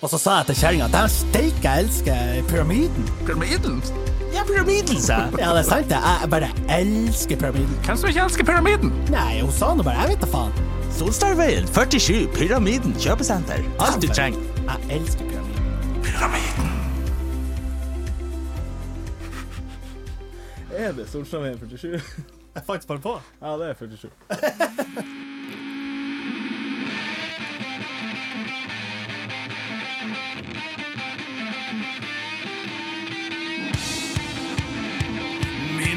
Og så sa jeg til kjerringa at jeg steike elsker pyramiden. Pyramiden? Ja, pyramiden, sa jeg. Ja, det er sant, det. Jeg bare elsker pyramiden. Hvem som ikke elsker pyramiden? Nei, hun sa nå bare Jeg vet da faen. Solstadveien 47, Pyramiden kjøpesenter. Alt du trenger. Jeg elsker pyramiden. Pyramiden. Er det Solstadveien 47? Jeg fant bare på. Ja, det er 47.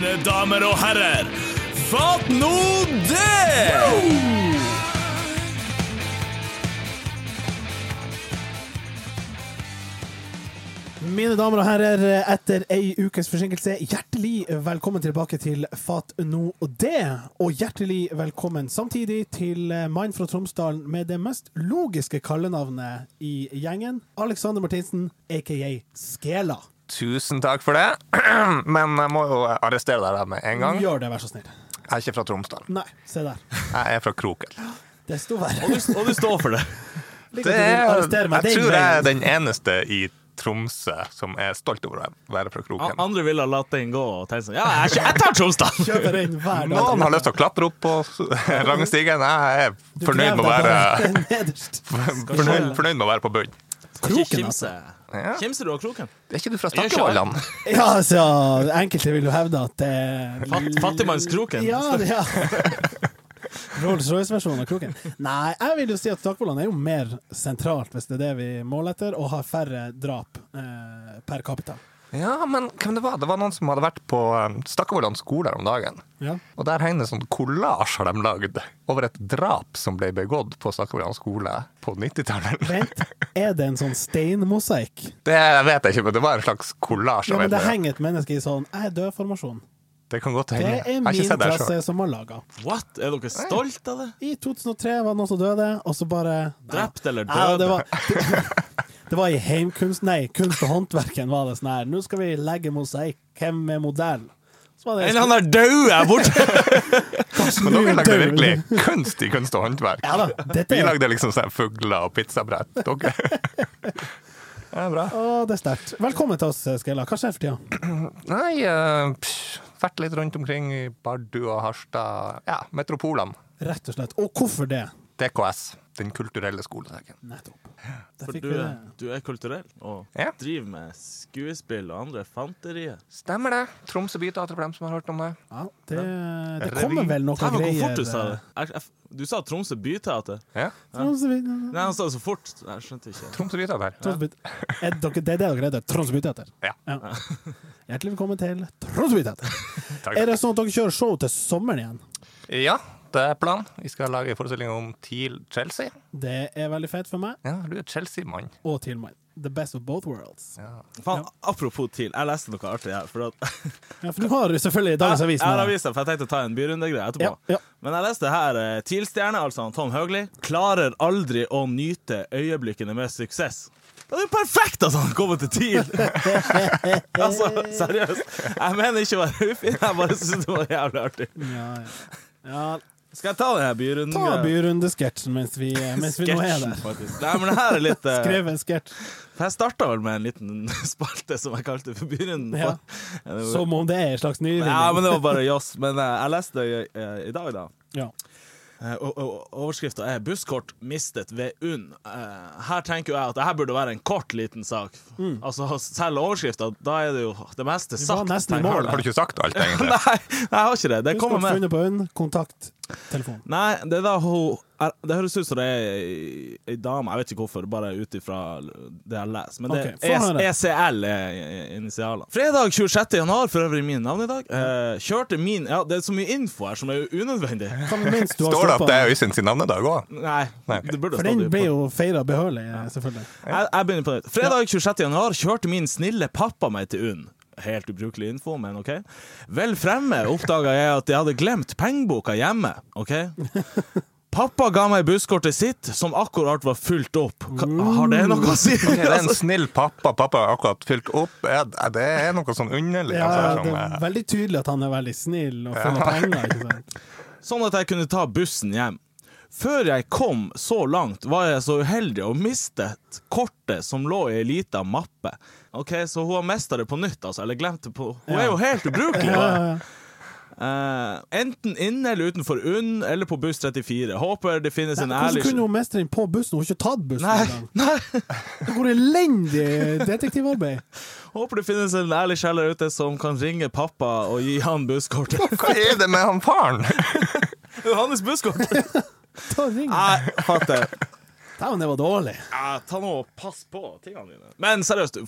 Mine damer og herrer, fatt nå det! Mine damer og herrer, etter ei ukes forsinkelse, hjertelig velkommen tilbake til Fat no det. Og hjertelig velkommen samtidig til mannen fra Tromsdalen med det mest logiske kallenavnet i gjengen, Alexander Martinsen, aka Skela. Tusen takk for det. Men jeg må jo arrestere deg der med en gang. Gjør det, vær så snill. Jeg er ikke fra Tromsdal. Nei, se der. Jeg er fra Kroken. Desto verre. Og du, og du står for det. Det er, jeg tror jeg er den eneste i Tromsø som er stolt over å være fra Kroken. Andre ville ha latt den gå og tenkt sånn Ja, jeg, jeg tar Tromsdal! Noen har lyst til å klatre opp på rangstigen. Jeg er fornøyd med å være, fornøyd, fornøyd med å være på bunn. Ikke Kroken, kimse. Ja. Kimser du av kroken? Er ikke du fra Stakkevollan? Ja, altså, enkelte vil jo hevde at det er Fatt, Fattigmannskroken? Ja, ja. Rolls-Royce-versjonen av kroken. Nei, jeg vil jo si at Stakkevollan er jo mer sentralt, hvis det er det vi måler etter, og har færre drap eh, per capita. Ja, men hvem det var? Det var noen som hadde vært på um, Stakkevollan skole her om dagen. Ja. Og der henger det sånn kollasj har de lagd over et drap som ble begått på Stakkevollan skole på 90-tallet. Vent, er det en sånn steinmosaikk? Det vet jeg ikke, men det var en slags kollasj. Ja, men det et- henger et menneske i sånn jeg er død-formasjon. det kan godt Det henge. er Jeg har ikke min sett det klasse som har laga. What? Er dere stolt av det? I 2003 var det noen som døde, og så bare Drept eller Ja, det var, det var i heimkunst... Nei, kunst og håndverken var det sånn her. Nå skal vi legge mosaikk. Hvem er modell? Eller han er død her borte! Men dere lagde virkelig kunst i kunst og håndverk. Ja da, Vi lagde liksom sånn fugler og pizzabrett. Dere er bra. Å, det er sterkt. Velkommen til oss, Skella. Hva skjer for tida? Nei, pff, vært litt rundt omkring i Bardu og Harstad. Ja, metropolene. Rett og slett. Og hvorfor det? DKS, Den kulturelle skolesekken. Nettopp. For du er, du er kulturell og Ja. driver med skuespill og andre fanterier. Stemmer det. Tromsø byteater for dem som har hørt om det. Ja, det, det kommer vel noe greier. hvor fort du sa det. Jeg, jeg, du sa Tromsø byteater. Ja, Tromsø Nei, han sa det så fort. Jeg skjønte ikke. Tromsø byteater. Ja. Er dere- Det er det dere heter? Tromsø Byteater? Ja. Hjertelig velkommen til Tromsø Byteater. Er det sånn at dere kjører show til sommeren igjen? Ja, det er. Vi skal lage en forestilling om TIL Chelsea. Det er veldig fett for meg, Ja, du er Chelsea-mann. og Tilman. The best of both worlds. Ja. Faen, apropos TIL, jeg leste noe artig her. For at, Ja, for du har selvfølgelig Dagens Avis. Jeg har med deg. avisa, for jeg tenkte å ta en byrundegreie etterpå. Ja, ja. Men jeg leste her eh, TIL-stjerne, altså Tom Høgli, klarer aldri å nyte øyeblikkene med suksess. Det er jo perfekt at han kommer til TIL! altså, seriøst. Jeg mener ikke å være ufin, jeg bare syns det var jævlig artig. Ja, ja. ja Skal jeg ta den her ta byrundegreia? byrundesketsjen mens vi, mens vi nå er der. faktisk. Nei, men det her er litt uh, Skrev en sketsj. Jeg starta vel med en liten spalte som jeg kalte for Byrunden. Ja. Som om det er en slags nyvinning. Ja, men det var bare joss. Men uh, jeg leste det eh, i dag, da. Ja. Eh, og- og- Overskrifta er 'Busskort mistet ved UNN'. Eh, her tenker jeg at dette burde være en kort, liten sak. Altså Selv overskrifta, da er det jo det meste sagt. Har du ikke sagt alt, egentlig? Nei, jeg har ikke det. Det Busskort med. funnet på UNN, kontakt, telefon. Nei, det er da hun er, Det høres ut som det er ei- dame, jeg vet ikke hvorfor, bare ut ifra det jeg leser. Men det okay, er ECL er initialene. Fredag 26. januar, for øvrig min navnedag, eh, kjørte min Ja, det er så mye info her som er unødvendig. Du har Står det at det er Øystein sin navnedag òg? Nei, Nei, okay. det burde For den ble jo feira behørig, selvfølgelig. selvfølgelig. jeg, jeg begynner på nytt. Fredag 26. januar kjørte min snille pappa meg til UNN. Helt ubrukelig info, men OK. Vel fremme oppdaga jeg at jeg hadde glemt pengeboka hjemme. OK? Pappa ga meg busskortet sitt, som akkurat var fylt opp. Ka- Har det noe å si? Okay, det er en snill pappa. Pappa har akkurat fylt opp. Er det er noe sånn underlig. Ja, altså, det er eh, veldig tydelig at han er veldig snill og full ja. penger. ikke sant? Sånn at jeg kunne ta bussen hjem. Før jeg kom så langt, var jeg så uheldig å miste kortet som lå i ei lita mappe. Ok, Så hun har mista det på nytt, altså. Eller glemt det på Hun er jo helt ubrukelig! Ja, ja, ja. Eh, enten inne eller utenfor UNN eller på buss 34. Håper det finnes en ærlig Hvordan kunne hun mestre den på bussen? Hun har ikke tatt bussen Nei, engang. Det går elendig detektivarbeid. Håper det finnes en ærlig sjel der ute som kan ringe pappa og gi han busskortet. Hva er det med han faren? Johannes busskort! Ta og ring. Nei, fatter. Dæven, det var dårlig. Ja, ta nå og pass på tingene dine. Men seriøst,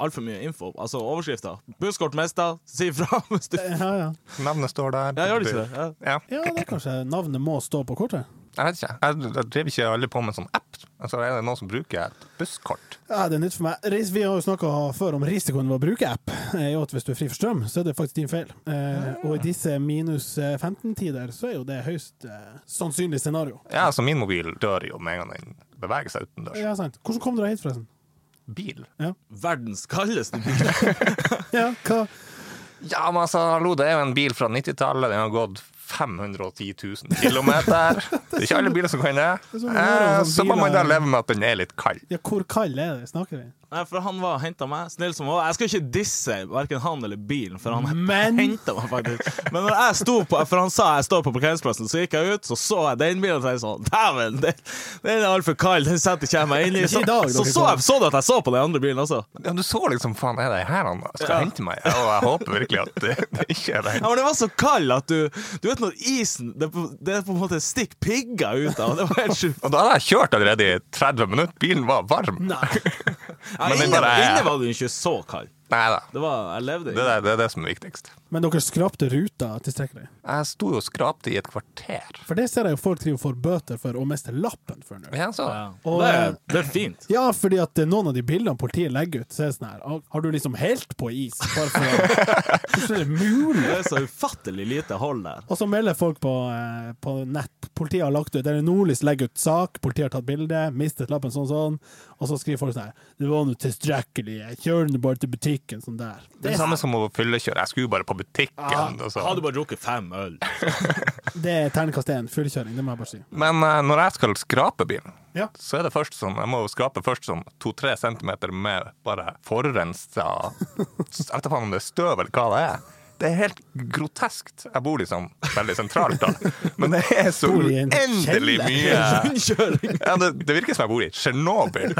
altfor mye info. Altså overskrifter. Busskort mista, si ifra hvis du Ja, ja. Navnet står der. Ja, gjør det ikke det? Ja. Ja. ja, det er kanskje navnet må stå på kortet. Jeg vet ikke. Jeg, jeg driver ikke alle på med sånn app. Altså, er det noen som bruker et busskort? Ja, det er nytt for meg. Ris- Vi har jo snakka før om risikoen ved å bruke app. Er jo at hvis du er fri for strøm, så er det faktisk din feil. Eh, og i disse minus eh, 15-tider, så er jo det høyst eh, sannsynlig scenario. Ja, altså Min mobil dør jo med en gang den beveger seg utendørs. Ja, sant. Hvordan kom dere hit, forresten? Bil? Ja. Verdens kaldeste bil. Ja, hva Ja, men altså, hallo, det er jo en bil fra 90-tallet. Den har gått 510 000 kilometer. Det er ikke alle biler som kan det. Eh, Så må man da leve med at den er litt kald. Ja, hvor kald er det, snakker vi? Nei, for han var henta meg, snill som han var. Jeg skal ikke disse verken han eller bilen, for han Men- henta meg faktisk. Men når jeg sto på For han sa jeg står på parkeringsplassen, så gikk jeg ut, så så jeg den bilen og tenkte sånn Dæven, den, den er altfor kald, den setter ikke jeg meg inn i. Så, dag, så, så, så. jeg, så du at jeg så på den andre bilen også? Ja, du så liksom faen, er det her han skal Ja. hente meg? Og jeg håper virkelig at det, det ikke er det. Ja, men det var så kald at du Du vet når isen Det, på- det er på en måte stikk pigger ut av. Det var helt sjukt. Og da hadde jeg kjørt allerede i 30 minutter. Bilen var varm. Nei. Ja, Men inne, bare- inne var du ikke så kald. Nei da. Det var, jeg levde Det, er- det er det som er viktigst. Men dere skrapte ruta tilstrekkelig? Jeg sto og skrapte i et kvarter. For det ser jeg jo folk driver og får bøter for å miste lappen for nå. Ja, så. ja. Og, det, er, det er fint. Ja, fordi at eh, noen av de bildene politiet legger ut, så er det sånn her Har du liksom helt på is? Bare for å Hvordan er det mulig? Det er så ufattelig lite hold der. Og så melder folk på, eh, på nett. Politiet har lagt ut Eller Nordlys legger ut sak, politiet har tatt bilde, mistet lappen sånn sånn, og så skriver folk sånn her Det var nå tilstrekkelig, jeg kjører nå bare til butikken, sånn der. Det er det samme som å fyllekjøre. Jeg skulle jo bare på butikken. og så- Hadde bare drukket fem øl. Det er terningkast én, fyllekjøring. det må jeg bare si. Men uh, når jeg skal skrape bilen, Ja. så er det først sånn Jeg må jo skrape først sånn to-tre centimeter med bare forurensa Jeg vet ikke om det er støv eller hva det er. Det er helt groteskt. Jeg bor liksom veldig sentralt, da. Men det er så uendelig mye ja, det, det virker som jeg bor i Tsjernobyl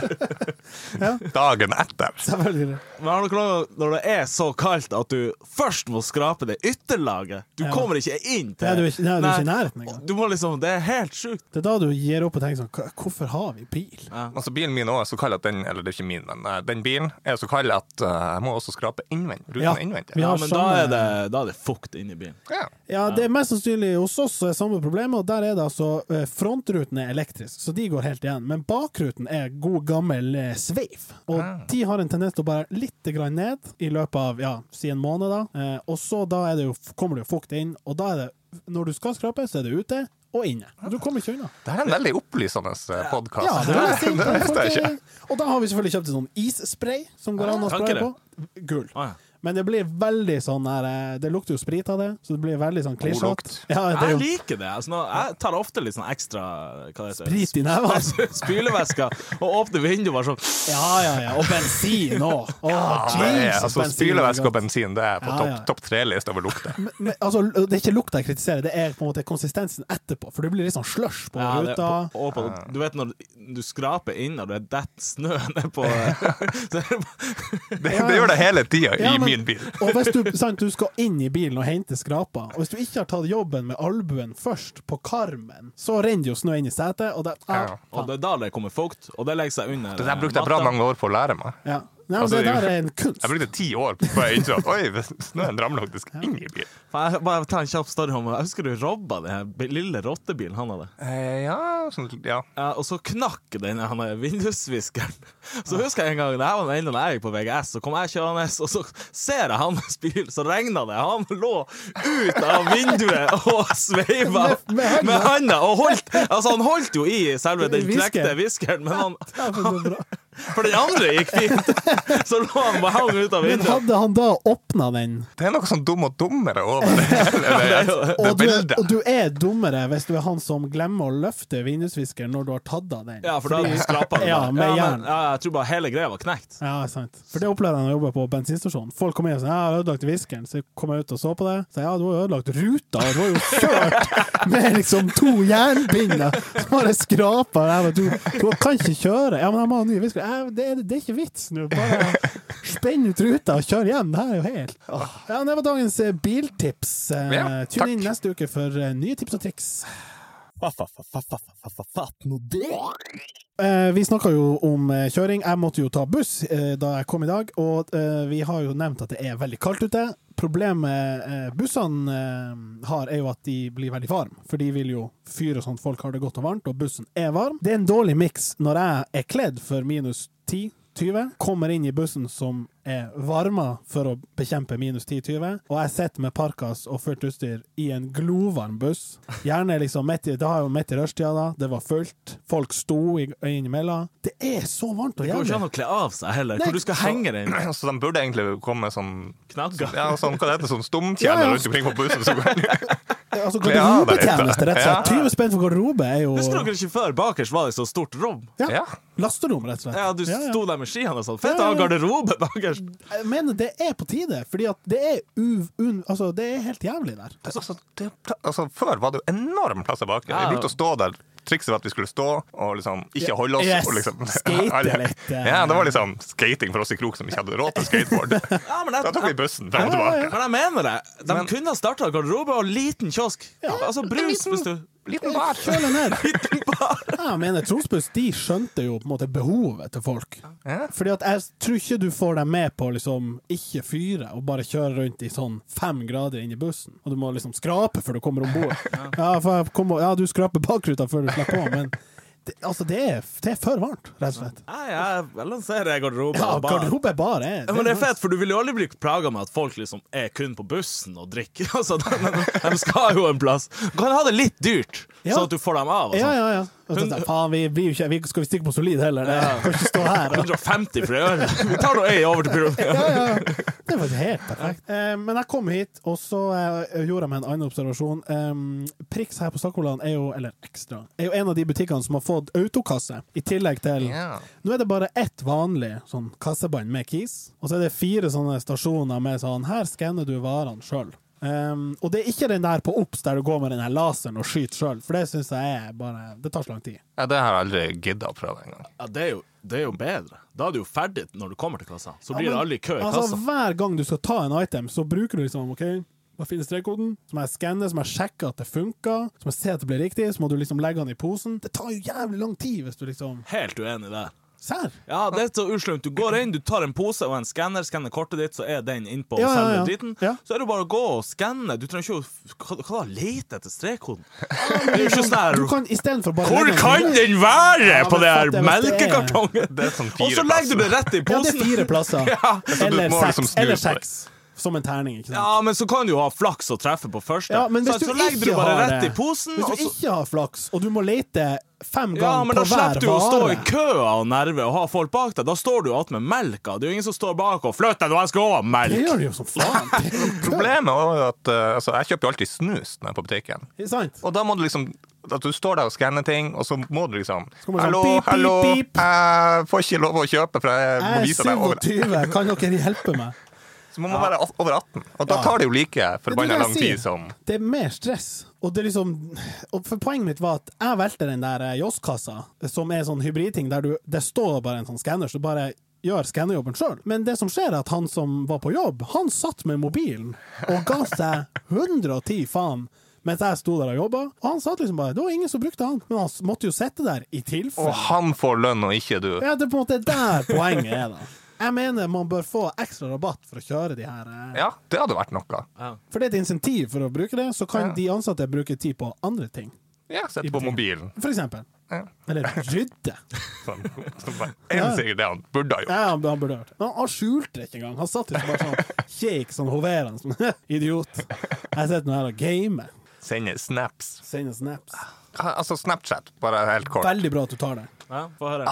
dagen etter. Men har dere noe når det er så kaldt at du først må skrape det ytterlaget? Du kommer ikke inn til Nei, du er ikke- i nærheten engang. Liksom, Det er helt sjukt. Det er da du gir opp og tenker sånn Hvorfor har vi bil? Altså Bilen min også er så kald at den Eller det er ikke min, men eh, den bilen er så kald at eh, jeg må også skrape innvendig. Ruten Ja, innvendig. Ja, men da er det, da er det fukt inni bilen. Ja. Ja, det er mest sannsynlig hos oss er samme problemet, og der er det altså eh, Frontruten er elektrisk, så de går helt igjen. Men bakruten er god gammel sveiv, sveif. Og ja. de har en tendens til å bare litt grann ned i løpet av ja, si en måned, da. Eh, og så da er det jo, kommer det jo fukt inn, og da er det Når du skal skrape, så er det ute og inne. Du kommer ikke unna. Det er en veldig opplysende podkast. Ja, det, fint. det visste jeg ikke. Og da har vi selvfølgelig kjøpt en sånn isspray som går an å spraye på. Gull. Ah, ja. Men det blir veldig sånn her eh, Det lukter jo sprit av det, så det blir veldig sånn klisjete. Ja, Jeg jo liker det. Altså, nå, jeg tar ofte litt sånn ekstra hva det heter, sprit i nevene. spylevæske og åpner vinduet bare sånn. Ja, ja, ja. Og bensin òg. Oh, Ja, altså, bensin Spylevæske og bensin det er på Ja, topp ja. topp tre-liste over lukter. Men, altså, det er ikke lukta jeg kritiserer, det er på en måte konsistensen etterpå. For det blir litt sånn slush på Ja, ruta. på, på, du vet når du skraper inn og det detter snø nedpå Det, det gjør det hele tida Ja, i men- min bil. Og hvis du, sant, du skal inn i bilen og hente skrapa, og hvis du ikke har tatt jobben med albuen først, på karmen, så renner det jo snø inn i setet, og det ah, Ja. Og det er da det kommer fukt, og det legger seg under Det der brukte jeg bra mange år på å lære meg. ja. Nei, men Altså, det der er en kunst. Jeg brukte ti år før jeg innså at oi, snøen ramler faktisk inn i bilen. Jeg bare ta en kjapp story om Jeg husker du robba den lille rottebilen han hadde. Eh, ja, sånn, ja. Ja, og så knakk den han vindusviskeren. Så husker jeg en gang Det her var den da jeg gikk på VGS, så kom jeg kjørende, og så ser jeg hans bil, så regna det. Han lå ut av vinduet og sveiva Med- med handa. Og holdt Altså, han holdt jo i selve den knekte viskeren, men han Ja, For den andre gikk fint. Så lå han bare hang ut av vinduet. Men hadde han da åpna den Det er noe sånn dum og dummere over det. det, det, det, og du, bildet. og du er dummere hvis du er han som glemmer å løfte vindusviskeren når du har tatt av den. Ja, for da hadde du skrapa den. Ja, med ja, men- Ja, jeg tror bare hele greia var knekt. Ja, sant. For det opplevde jeg da jeg jobbet på bensinstasjonen. Folk kom inn og sa 'jeg har ødelagt viskeren', så kom jeg ut og så på det. Så ja, du har ødelagt ruta, du har jo kjørt med liksom to jernbinder Så bare skrapa Jeg Du, du kan ikke kjøre. Ja, men jeg må ha ny visker. Det, er- det er ikke vits nå. Bare spenn ut ruta og kjør hjem. Det her er jo helt Ja, det var dagens eh, biltips. Eh, Ja, Tune inn neste uke for eh, nye tips og triks. Eh, vi snakka jo om eh, kjøring. Jeg måtte jo ta buss eh, da jeg kom i dag, og eh, vi har jo nevnt at det er veldig kaldt ute. Problemet eh, bussene eh, har, er jo at de blir veldig varme, for de vil jo fyre sånn at folk har det godt og varmt, og bussen er varm. Det er en dårlig miks når jeg er kledd for minus 10. 20, kommer inn i bussen som er varma for å bekjempe minus 10-20, og jeg sitter med parkas og fullt utstyr i en glovarm buss. Gjerne liksom midt i, Det har jo midt i rushtida, da. Det var fullt. Folk sto i- innimellom. Det er så varmt og Det går ikke an jævlig. å kle av seg heller. Nei, Hvor du skal henge den. Så de burde egentlig komme med sånn Knagger. Ja, sånn, hva det heter sånn Ja, stumtjener ja. rundt omkring på bussen. Altså. Garderobetjeneste, rett og slett. Ja. 20 spenn for garderobe er jo Husker dere ikke før bakerst var det så stort rom? ja, Ja. lasterom, rett og slett. Ja, du sto der med skiene og sånn. Fett å ha garderobe bakerst! Jeg mener det er på tide, fordi at det er uv... Un, altså, det er helt jævlig der. Altså, det, altså, før var det jo enorm plass bak. Vi Ja. brukte å stå der. Trikset var at vi skulle stå og liksom ikke holde oss. Yes, Og liksom, skate litt. Ja, det var liksom skating for oss i Krok som ikke hadde råd til skateboard. Ja, men Da tok vi bussen fram og tilbake. men jeg mener det. De Men- kunne ha starta garderobe og liten kiosk. Altså brus, hvis du Liten bar. Kjøle ned. Ja, jeg mener Tromsbuss de skjønte jo på en måte behovet til folk. Ja. Fordi at jeg tror ikke du får dem med på liksom ikke fyre og bare kjøre rundt i sånn fem grader inn i bussen. Og du må liksom skrape før du kommer om bord. Ja, Ja, ja, du skraper bakruta før du slipper på, men det, altså, det er, det er for varmt, rett og slett. Nei, jeg balanserer garderobe Ja, og bar. garderobe er bare er Ja, men det er fett, for du vil jo aldri bli plaga med at folk liksom er kun på bussen og drikker. Altså, de, de, de skal jo en plass. Du kan ha det litt dyrt, Ja. sånn at du får dem av. Og Ja, sånn. ja, ja. Hun- faen, vi blir jo ikke vi Skal vi stikke på solid heller? Det kan ikke stå her. 150 for det. Vi tar nå ei over til pyramiden. ja, ja, ja. Det var helt perfekt. Eh, men jeg kom hit, og så eh, gjorde jeg meg en annen observasjon. Eh, Prix her på Stakkoland er jo, eller Ekstra, er jo en av de butikkene som har fått autokasse, i tillegg til Ja. Nå er det bare ett vanlig sånn kassebånd med Keys, og så er det fire sånne stasjoner med sånn Her skanner du varene sjøl. Um, og det er ikke den der på obs der du går med den her laseren og skyter sjøl, for det syns jeg er bare Det tar så lang tid. Ja, det har jeg aldri gidda å prøve engang. Ja, det er, jo, det er jo bedre. Da er du jo ferdig når du kommer til kassa. Så blir det aldri kø i Altså, kassa. hver gang du skal ta en item, så bruker du liksom OK, hva finner strekkoden? Så må jeg skanne, så må jeg sjekke at det funker, så må jeg se at det blir riktig, så må du liksom legge den i posen. Det tar jo jævlig lang tid hvis du liksom Helt uenig der. Serr? Ja, det er så uslumt. Du går inn, du tar en pose og en skanner, skanner kortet ditt, så er den innpå Ja, ja, selve ja. driten. Ja. Så er det bare å gå og skanne. Du trenger ikke å hva, hva da, lete etter strekkoden. Det er jo ikke sånn her Du kan istedenfor bare Hvor kan den være Ja, på det her er- melkekartongen? Sånn Og så legger du det rett i Ja, det er fire plasser. Ja. Eller liksom seks. Eller seks. Som en terning, ikke sant? Ja, men så kan du jo ha flaks og treffe på første. Ja, men hvis så, du så legger ikke du bare rett det, i posen. Hvis du så, ikke har flaks, og du må lete fem ja, ganger men da på hver slipper du å stå i køa kø av nerve og ha folk bak deg. Da står du jo igjen med melka. Det er jo ingen som står bak og 'flytt deg, nå jeg skal ha Det gjør du jo som faen. Problemet er jo at eh, altså, jeg kjøper jo alltid snus når jeg er på butikken. Er sant? Og da må du liksom at du står der og skanner ting, og så må du liksom sånn, Hallo, beep, beep. hallo, pip. jeg får ikke lov å kjøpe, for jeg må vise deg over. Jeg er 27, kan dere hjelpe meg? Så må man være over 18. Og da tar det jo like forbanna lang tid som Det er mer stress. Og det liksom Og for poenget mitt var at jeg valgte den der eh, Joss-kassa, som er sånn hybridting der du, det står bare en sånn skanner, så bare gjør skannerjobben sjøl. Men det som skjer, er at han som var på jobb, han satt med mobilen og ga seg 110 faen. Mens jeg sto der og jobba, og han satt liksom bare Det var ingen som brukte han, men han måtte jo sitte der i Og han får lønn, og ikke du. Ja, det er på en måte der poenget er, da. Jeg mener man bør få ekstra rabatt for å kjøre de her eh, Ja, det hadde vært noe. For det er et insentiv for å bruke det, så kan Ja. de ansatte bruke tid på andre ting. Ja, Sette på mobilen. For eksempel. Ja. Eller rydde. Sånn. Så bare- Er det han burde ha gjort? Ja, han burde burde gjort. Han, han skjulte det ikke engang. Han satt liksom bare sånn kjekk, sånn hoverende. Sånn, Idiot. Jeg sitter nå her og gamer. Sende snaps. Sender snaps. Altså Snapchat, bare helt kort. Veldig bra at du tar det. Ja, Få høre.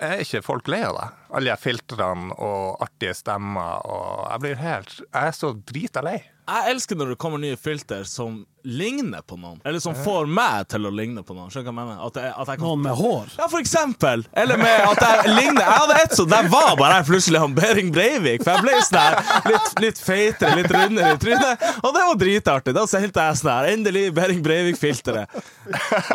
Er ikke folk lei av det? Alle de filtrene og artige stemmer og Jeg blir helt Jeg er så drita lei. Jeg elsker når det kommer nye filter som ligner på noen. Eller som får meg til å ligne på noen. Skjønner du hva jeg mener? At jeg, at jeg kan Noen med hår. Ja, for eksempel. Eller med at jeg ligner Jeg hadde ett sånt, der var bare jeg plutselig han Behring Breivik. For jeg ble sånn her litt, litt feitere, litt rundere i trynet. Og det var dritartig. Da sendte jeg sånn her Endelig Behring Breivik-filteret.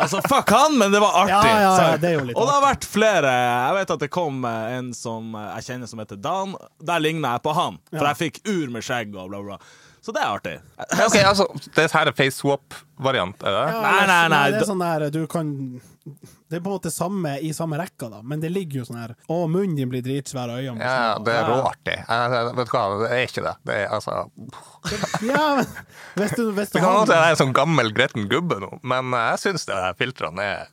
Altså, fuck han, men det var artig. Ja, ja, ja, det er jo litt og det har vært flere. Jeg vet at det kom eh, en som eh, jeg kjenner som heter Dan. Der ligner jeg på han. For jeg fikk ur med skjegg og bla, bla. Så det er artig. Ok, altså Det her er face swap-variant, er det? Ja, Nei, nei, nei, Det er sånn der du kan Det er på en måte samme i samme rekka, da, men det ligger jo sånn her Å, munnen din blir dritsvær, og øynene Ja, det er råartig. Vet du hva, det er ikke det. Det er altså Ja, men hvis du, hvis du Det kan hende jeg er en sånn gammel, gretten gubbe nå, men jeg syns de filtrene er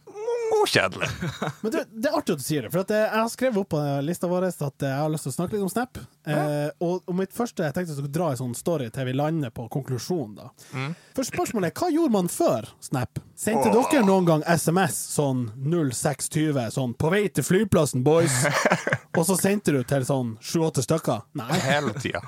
kjedelig. Men du, det er artig at du sier det, for eh, jeg har skrevet opp på lista vår at jeg har lyst til å snakke litt om Snap. Eh, og, og mitt første jeg tenkte jeg skulle dra en sånn story til vi lander på konklusjonen. da. Mm. For spørsmålet er, hva gjorde man før Snap? Sendte dere noen gang SMS sånn 0620, sånn 'på vei til flyplassen, boys', og så sendte du til sånn sju-åtte stykker? Nei. Hele tida.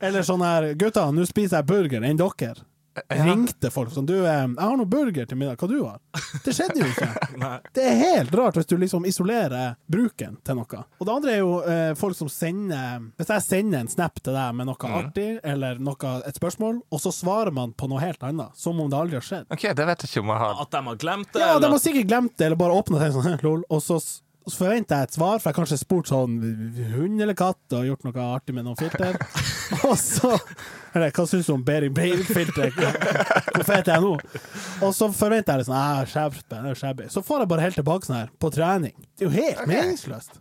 Eller sånn her 'Gutta, nå spiser jeg burger enn dere'. Ringte folk sånn 'Du, eh, jeg har noe burger til middag. Hva du har?' Det skjedde jo ikke. Det er helt rart hvis du liksom isolerer bruken til noe. Og det andre er jo eh, folk som sender Hvis jeg sender en snap til deg med noe artig, eller noe, et spørsmål, og så svarer man på noe helt annet, som om det aldri har skjedd. OK, det vet jeg ikke om jeg har At de har glemt det. Ja, de har sikkert glemt det, eller bare åpna seg sånn, lol, og så så forventer jeg et svar, for jeg har kanskje spurt sånn hund eller katt og gjort noe artig med noen filter. og så Eller hva syns du om Behring Breivik-filter? Hvor fet er jeg nå? Og så forventer jeg det sånn «Ah, skjerp deg, det er shabby. Så får jeg bare helt tilbake sånn her, på trening. Det er jo helt meningsløst.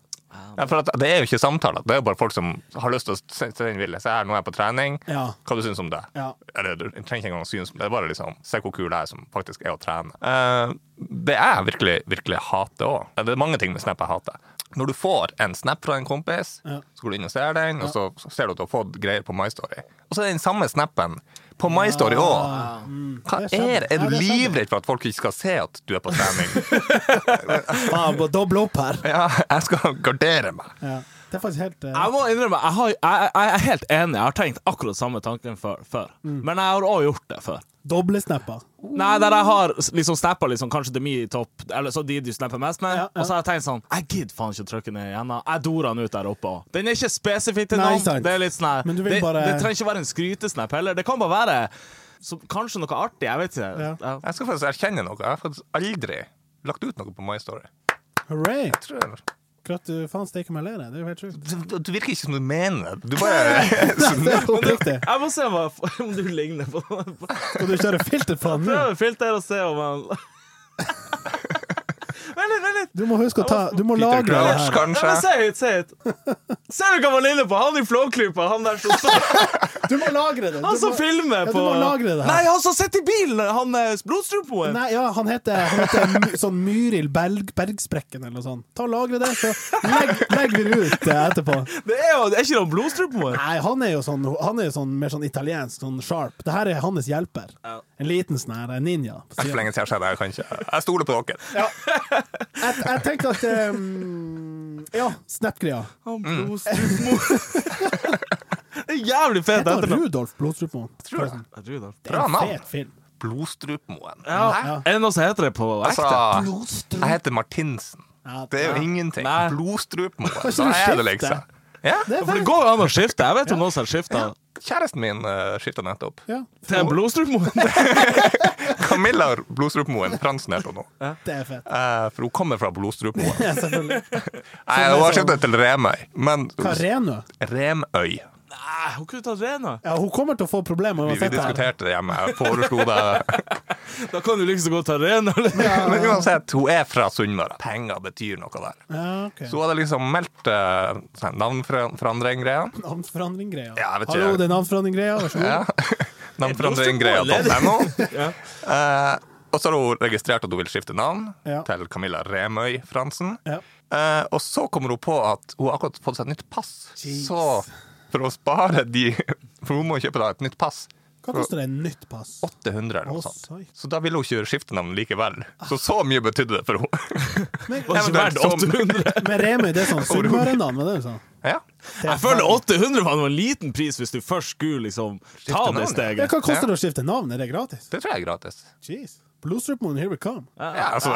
Ja, for Det er jo ikke samtaler, det er jo bare folk som har lyst til å se se den ville. Se her, nå er jeg på trening. Ja. Hva du syns om det? Ja. Eller du trenger ikke engang synes, det er bare liksom Se hvor kul jeg er som faktisk er å trene. Uh, det jeg virkelig, virkelig hater òg, det er mange ting med Snap jeg hater. Når du får en snap fra en kompis, Ja. så går du inn og ser den, og så så ser du at du har fått greier på My Story. Og så er den samme snappen på My Story òg. Hva Mm. Er det? Er du det livredd for at folk ikke skal se at du er på trening? Faen, må doble opp her. Ja, jeg skal gardere meg. Ja. Det er faktisk helt uh... Jeg må innrømme, jeg, har, jeg, jeg er helt enig. Jeg har tenkt akkurat samme tanken før. før. Mm. Men jeg har òg gjort det før. Doblesnapper. Nei, der jeg har liksom snappa liksom, kanskje til min i topp, eller så de du snapper mest med, Ja, ja. og så har jeg tenkt sånn Jeg gidder faen ikke å trykke ned igjen. Jeg dorer den ut der oppe òg. Den er ikke spesifikk til noen. Det er litt sånn Men du vil det, bare- det trenger ikke være en skrytesnap heller. Det kan bare være så, kanskje noe artig. Jeg vet ikke. Ja. Ja. Jeg skal faktisk erkjenne noe. Jeg har faktisk aldri lagt ut noe på My Story. Hooray! Jeg tror Gratu faen steike meg lere. Det er jo helt sjukt. Du, du virker ikke som du mener det. Du bare Det er. Jeg må se om, jeg, om du ligner på Skal du kjøre filter på den nå? Prøv filter og se om han Vent litt, vent litt. Du må huske å ta Du må lagre det her. Kanskje? men se hit, se hit. Ser du hva man ligner på? Han i Flåklypa, han der som står Du må lagre det! Du Han som må- filmer Ja, du på må lagre det her. Nei, han som sitter i bilen! Han er Blodstrupoen. Nei, ja, han heter, han heter sånn Myril Berg, Bergsprekken eller noe sånt. Ta og Lagre det, så legg- legger vi det ut eh, etterpå. Det er jo det er ikke noen Blodstrupoen. Nei, han er jo sånn, han er jo sånn mer sånn italiensk, sånn sharp. Det her er hans hjelper. En liten sånn her ninja. Det er for lenge siden jeg har sett det. Jeg stoler på dere. Jeg, jeg tenker at um, Ja, Snap-greia. Han Blodstrupoen. Det er jævlig fet Heter etternavn. Rudolf Blodstrupmoen? Tror. Rudolf. Det er Bra en navn. fet film. Blodstrupmoen. Ja. Ja. Er det noe som heter det på ekte? Altså, jeg heter Martinsen. Ja, Det er jo ingenting. Nei. Blodstrupmoen. Kan ikke Da du er det liksom. Ja, Det For det går jo an å skifte. Jeg vet om noen som har skifta Kjæresten min uh, skifta nettopp. Ja, til blodstrupmoen. Camilla Blodstrupmoen. Fransen heter hun nå. det er fett. Eh, for hun kommer fra Blodstrupmoen. Ja, selvfølgelig. Nei, hun har skifta til Remøy. Men Hva, Renø? Remøy. Nei, hun kunne tatt Rena. Ja, hun kommer til å få problemer Vi, vi diskuterte det hjemme. Jeg foreslo det. Da kan du liksom godt ta Rena. eller? Men uansett, hun er fra Sunnmøre. Penger betyr noe der. Ja, okay. Så hun hadde liksom meldt uh, navnforandring-greia. Navnforandring-greia. Ja. Hallo, det er navnforandring-greia. Vær så god. Ja. Navnforandring-greia.no. Ja. Eh, og så har hun registrert at hun vil skifte navn Ja. til Camilla Remøy Fransen. Ja. Eh, og så kommer hun på at hun har akkurat fått seg et nytt pass. Jeez. Så for å spare de For hun må kjøpe da et nytt pass. Hva koster det nytt pass? 800 eller noe sånt. Så da ville hun ikke skifte navn likevel. Så så mye betydde det for henne. Men, Det verdt 800. men Remi, det er sånn sunnmørenavn, er det sånn? Ja. Jeg føler 800 var en liten pris hvis du først skulle liksom ta det. Ja, steget. Hva koster det å skifte navn? Er det gratis? Det tror jeg er gratis. Jeez. Bluestrup Moon, here we come. Ja, altså,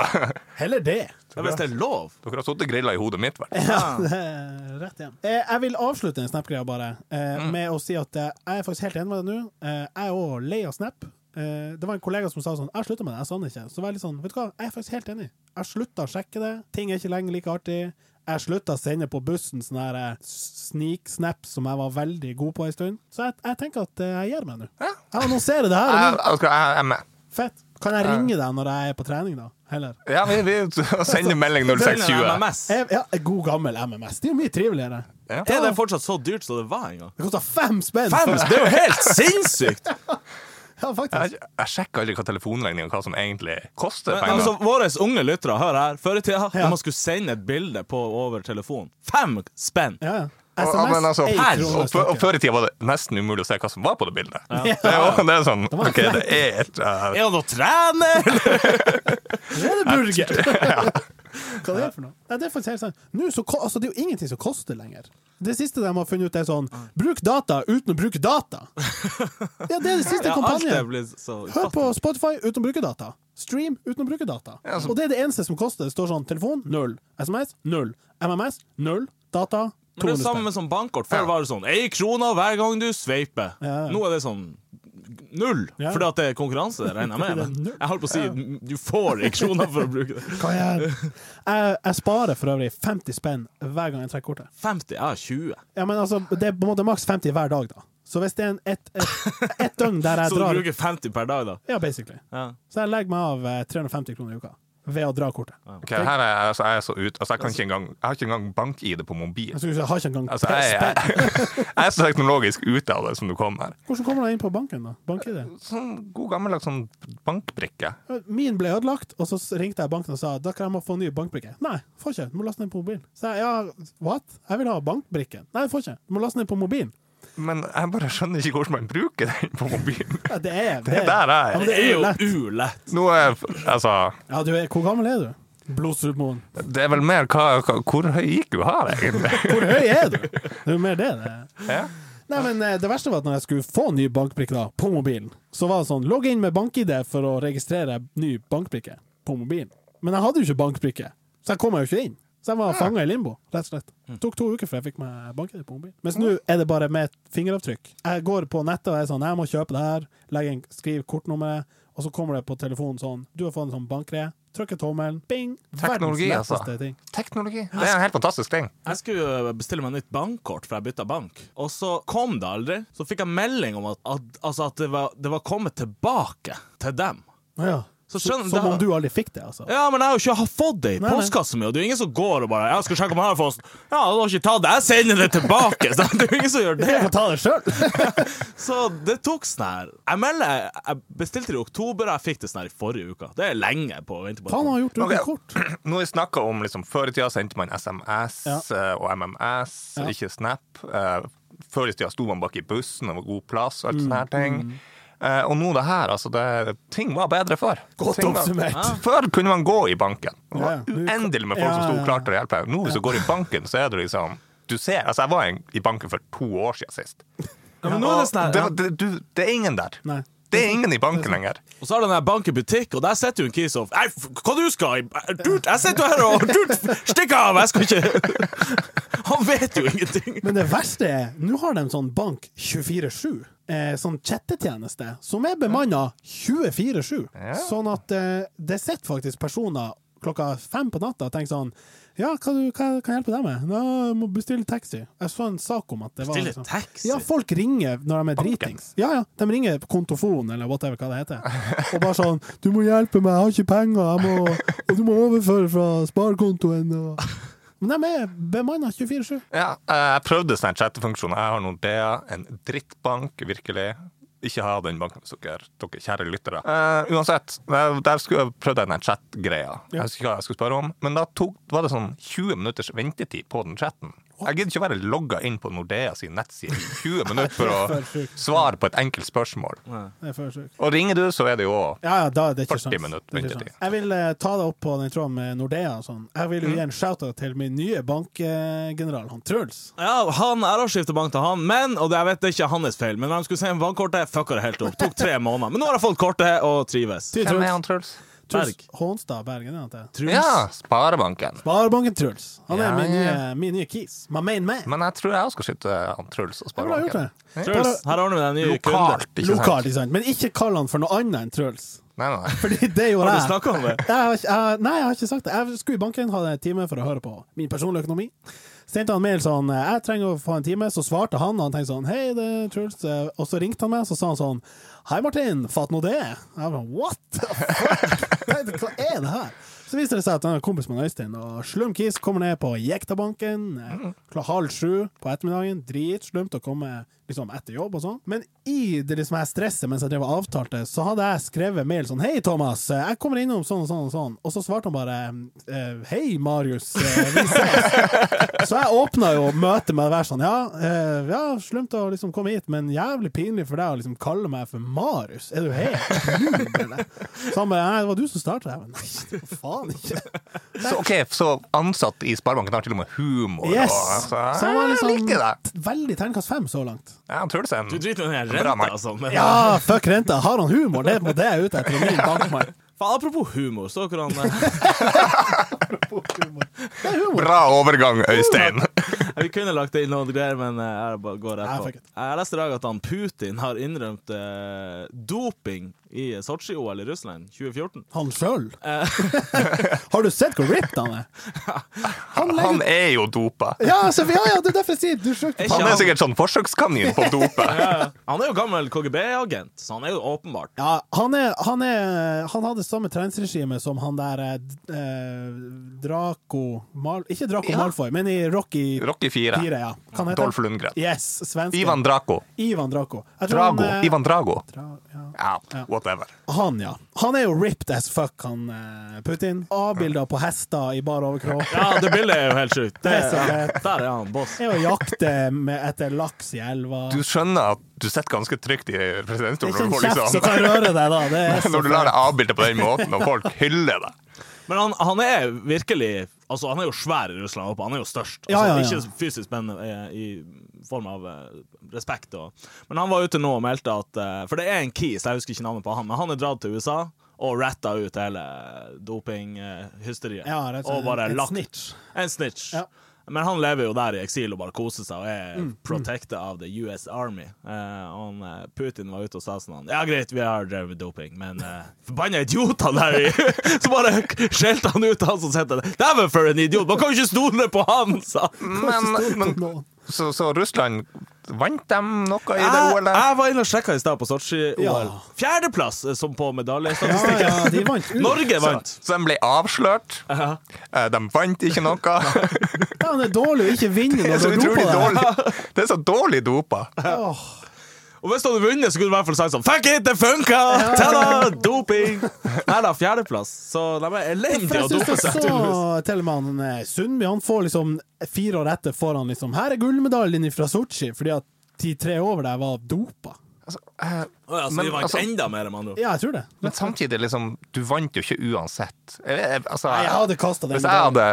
Heller det. Ja, hvis det er lov. dere har sittet grilla i hodet mitt, vel? Ja, det er rett igjen. Eh, jeg vil avslutte den Snap-greia bare eh, med å si at eh, jeg er faktisk helt enig med deg nå. Eh, jeg er òg lei av Snap. Eh, det var en kollega som sa sånn Jeg slutta med det, jeg sa det ikke. Så var jeg litt sånn, vet du hva, jeg er faktisk helt enig. Jeg slutta å sjekke det. Ting er ikke lenger like artig. Jeg slutta å sende på bussen sånne sniksnaps som jeg var veldig god på en stund. Så jeg, jeg tenker at jeg gir meg nå. Jeg annonserer det her. Jeg, jeg, jeg er med. Fett. Kan jeg ringe deg når jeg er på trening, da? Heller. Ja, vi, vi sender melding Send en 0620. MMS. Jeg, ja, god gammel MMS. Det er jo mye triveligere. Ja. Er det fortsatt så dyrt som det var en gang? Det kosta fem spenn! Fem? Det er jo helt sinnssykt! Ja, faktisk. Jeg, jeg sjekker aldri hva telefonregninga hva som egentlig koster penger. altså, våre unge lyttere, hør her. Før i tida, Ja. når man skulle sende et bilde på over telefon Fem spenn! Ja, ja. Og- SMS, altså, og, før- og i tida var det nesten umulig å se hva som var på det bildet. Ja. Det, er, det er sånn det OK, det er et uh, Er han å trene? Ja, det er burger! Hva det er for noe? Nei, det er faktisk helt sant. Nå så, altså, det er jo ingenting som koster lenger. Det siste de har funnet ut, er sånn Bruk data uten å bruke data. Ja, det er det siste Ja, det kampanjen. Hør på Spotify uten å bruke data. Stream uten å bruke data. Og det er det eneste som koster. Det står sånn telefon null. SMS null. MMS null. Data Men det er 200 det samme med sånn bankkort. Før var det sånn ei krone hver gang du sveiper. Nå er det sånn null, Ja. fordi at det er konkurranse, regner jeg med. Men jeg holdt på å si du får ei krone for å bruke det. Jeg, jeg, sparer for øvrig 50 spenn hver gang jeg trekker kortet. 50? Ja, 20. Ja, men altså, det er på en måte maks 50 hver dag, da. Så hvis det er en, et, et, et døgn der jeg drar Så du bruker 50 per dag, da? Ja, basically. Ja. Så jeg legger meg av eh, 350 kroner i uka ved å dra kortet. Ok, her er jeg, altså, jeg er så ut Altså, jeg kan ikke engang Jeg har ikke engang bank-ID på mobil. Jeg, jeg har ikke engang Altså, jeg, jeg, jeg er så teknologisk ute av det som du kommer. Hvordan kommer du deg inn på banken, da? Bank-ID? Sånn god gammeldags sånn bankbrikke. Min ble ødelagt, og så ringte jeg banken og sa da kan jeg må få en ny bankbrikke. Nei, får ikke. Du må laste den på mobilen. Så jeg ja, what? Jeg vil ha bankbrikken. Nei, får ikke. Du må laste den på mobilen. Men jeg bare skjønner ikke hvordan man bruker den på mobilen. Ja, det er Det er der jeg Ja, er. men Det er jo ulett. ulett. Nå er Altså, Ja, du er, hvor gammel er du? Blodstrupmoen. det er vel mer hva, hva Hvor høy gikk du her, egentlig? Hvor høy er du? Det er jo mer det det er. Ja. Nei, men eh, Det verste var at når jeg skulle få ny bankbrikke da, på mobilen, så var det sånn Logg inn med bank-ID for å registrere ny bankbrikke på mobilen. Men jeg hadde jo ikke bankbrikke, så jeg kom meg jo ikke inn. Så jeg var fanga i limbo, rett og slett. Det tok to uker før jeg fikk meg bank-ID på mobilen. Mens nå er det bare med et fingeravtrykk. Jeg går på nettet og er sånn Jeg må kjøpe det her. Legger en, skriv kortnummeret, og så kommer det på telefonen sånn Du har fått en sånn bankgreie. Trykker tommelen. Bing! Teknologi, altså. ting. Teknologi. Det er en helt fantastisk ting. Jeg skulle bestille meg nytt bankkort, for jeg bytta bank. Og så kom det aldri. Så fikk jeg melding om at, at, altså at det, var, det var kommet tilbake til dem. Ja. Så skjønner- Som om du aldri fikk det, altså. Ja, men jeg har jo ikke fått det i postkassen nei. postkassa mi, og det er jo ingen som går og bare 'Jeg skal sjekke om jeg har fått Ja, du har ikke tatt det. Jeg sender det tilbake. Så det er jo ingen som gjør Jeg får det. ta det sjøl! Så det tok sånn her Jeg melder Jeg bestilte det i oktober, og jeg fikk det sånn her i forrige uke. Det er lenge på å vente på Faen, har gjort det okay. kort. Nå har vi snakka om liksom, Før i tida sendte man SMS Ja. eh, og MMS, Ja. ikke Snap. Eh, Før i tida sto man bak i bussen, og var god plass og alt sånne her ting. Eh, og nå det her, altså det, Ting var bedre før. Godt oppsummert. Før kunne man gå i banken. Det var Ja, ja. Uendelig med folk som Ja, sto ja, ja. klart til å hjelpe. Nå hvis du går i banken, så er det liksom du ser, altså Jeg var i- banken for to år siden sist. Ja, men nå er det sånn Det, det, du, det er ingen der. Nei. Det er ingen i banken lenger. Og så har den bank i butikk, og der sitter jo en kis og hva du skal? du? jeg sitter jo her og stikk av! Jeg skal ikke Han vet jo ingenting. Men det verste er, nå har de en sånn bank 24-7. Eh, sånn chattetjeneste som er bemanna 24-7. Ja. Sånn at eh, det sitter faktisk personer klokka fem på natta og tenker sånn Ja, hva, du, hva kan jeg hjelpe deg med? Nå må bestille taxi. Jeg så en sak om at det var Bestille liksom- taxi? Ja, folk ringer når de er dritings. Ja, ja, de ringer på kontofon, eller whatever hva det heter. Og bare sånn 'Du må hjelpe meg, jeg har ikke penger, jeg må, og du må overføre fra sparekontoen', og Men de er bemanna 24-7. Ja, jeg prøvde sånn chattefunksjon. Jeg har Nordea, en drittbank, virkelig. Ikke ha den banken hos dere, dere kjære lyttere. Uh, uansett, der der skulle jeg prøvd den chat-greia. Jeg husker ikke hva jeg skulle spørre om, men da tok, var det sånn 20 minutters ventetid på den chatten. Jeg gidder ikke å være logga inn på Nordea sin nettside i 20 minutter for å svare på et enkelt spørsmål. Og ringer du, så er det jo Ja, ja, da er det 40 sjans. minutter er. Jeg vil eh, ta deg opp på den tråden med Nordea og sånn. Jeg vil jo gi en shout-out til min nye bankgeneral, han Truls. Ja, han er å skifta bank til han, men Og jeg vet det er ikke hans feil, men når han skulle sende bankkortet, fucka det helt opp. Tok tre måneder. Men nå har jeg fått kortet og trives. Hvem er han, Truls? Berg. Hånstad Bergen, er han til? Truls. Ja, Sparebanken. Sparebanken Truls. Han er Ja, min, ja. nye, min nye kis. My main man. Men jeg tror jeg også skal skyte han Truls og Jeg ville gjort Sparebanken. det. Truls, her har du deg en ny kunde. Lokalt, ikke sant? Ikke sant? Men ikke kall han for noe annet enn Truls. Nei, nei. Fordi det gjorde Har du jeg. snakka om det? Jeg har, ikke- jeg, nei, jeg har ikke sagt det. Jeg skulle i banken, hadde en time for å høre på min personlige økonomi. Sendte han mail sånn Jeg trenger å få en time. Så svarte han, og han tenkte sånn Hei, det er Truls. Eh, Og så ringte han meg, så sa han sånn Hei, Martin. Fatt nå det. Jeg bare What the fuck? Nei, Hva er det her? Så viste det seg at er kompis med Øystein, og Slumkis kommer ned på Jektabanken eh, klokka halv sju på ettermiddagen. Dritslumt å komme liksom etter jobb og sånn. Men i det liksom her stresset mens jeg drev og avtalte, så hadde jeg skrevet mail sånn Hei, Thomas, eh, jeg kommer innom sånn og sånn og sånn. Og så svarte han bare eh, Hei, Marius, vi ses. Så jeg åpna jo møtet med å være sånn Ja, eh, ja slumt å liksom komme hit, men jævlig pinlig for deg å liksom kalle meg for Marius. Er du helt eller? Så han bare Nei, det var du som starta. Jeg bare Nei, var faen ikke. Så, ok, så ansatt i Sparebanken har til og med humor. Yes! Og, så, Så han var jeg liker liksom det. veldig terningkast fem så langt. Ja, han Truls er en Du driter i den renta, altså. Men, Ja, fuck renta. Har han humor? Det er på det jeg er ute etter. Min bankmann. Faen, apropos humor, så dere han Det humor. Bra overgang, Øystein. Vi kunne lagt inn noen greier, men eh, jeg bare går rett på. Jeg leste i dag at han Putin har innrømt eh, doping i Sotsji-OL i Russland 2014. Han sjøl? Eh, Har du sett hvor ripped han er? Han legger Han er jo dopa. Ja, altså, ja, ja, det er derfor jeg sier du søkte Han er sikkert sånn forsøkskanin på dope. ja, han er jo gammel KGB-agent, så han er jo åpenbart Ja, han, er, han, er, han hadde samme treningsregime som han der eh, eh, Draco Mal, Ikke Draco Ja. Malfoy, men i Rocky Rocky 4. 4, ja. Kan Dolph Lundgren. Yes. Ivan Draco. Ivan Draco. Drago. Han, eh, Ivan Drago. Dra, ja. Ja, whatever. han, ja. Han er jo ripped as fuck, han eh, Putin. A-bilder på hester i bar overkropp. Ja, det bildet er jo helt sjukt. Det, Det er der er han boss. Er å jakte med, etter laks i elva. Du skjønner at du sitter ganske trygt i det er presidentstolen ikke en kjeft som liksom kan røre deg, da. Det er Når du lar deg avbilde på den måten, og folk hyller deg. Men han, han er virkelig Altså, han er jo svær i Russland oppe. Han er jo størst. Altså, Ja, ja, ja. Ikke fysisk, men i, i form av eh, respekt. Og. Men han var ute nå og meldte at eh, For det er en Keys, jeg husker ikke navnet på han, men han er dratt til USA og ratta ut hele dopinghysteriet. Ja, og bare En lagt snitch. En snitch. Ja. Men han lever jo der i eksil og bare koser seg og er Mm, protected av the US Army. Eh, og han, eh, Putin var ute og sa sånn Ja, greit, vi har drevet doping, men uh, forbanna idioter der i Så bare skjelte han ut han som sitter der. Dæven, for en idiot! Man kan jo ikke stole på han, sa han. Men, men så, så Russland Vant de noe i det OL-et? jeg var inne og sjekka i stad på Sotsji-OL. Ja. Fjerdeplass eh, som på Ja, medaljestatistikken. ja, de vant. Norge vant. så de ble avslørt. Ja. Eh, De vant ikke noe. Ja, det er dårlig å ikke vinne Det er når så du utrolig dårlig. Det er så dårlig dopa. Åh. Og hvis du hadde vunnet, så kunne du i hvert fall sagt sånn Fuck it, det funka! Ta-da! Doping! Nei da, fjerdeplass. Så de er elendige å dope seg, tellemann til eh, Sundby Han får liksom fire år etter får han liksom Her er gullmedaljen fra Sotsji, fordi at de tre over der var dopa. Altså, eh, ja, så Men, de vant altså- enda mer, med andre ord. Ja, jeg tror det. men samtidig, liksom Du vant jo ikke uansett. Jeg, jeg, altså, Nei, jeg hadde kastet den Hvis jeg hadde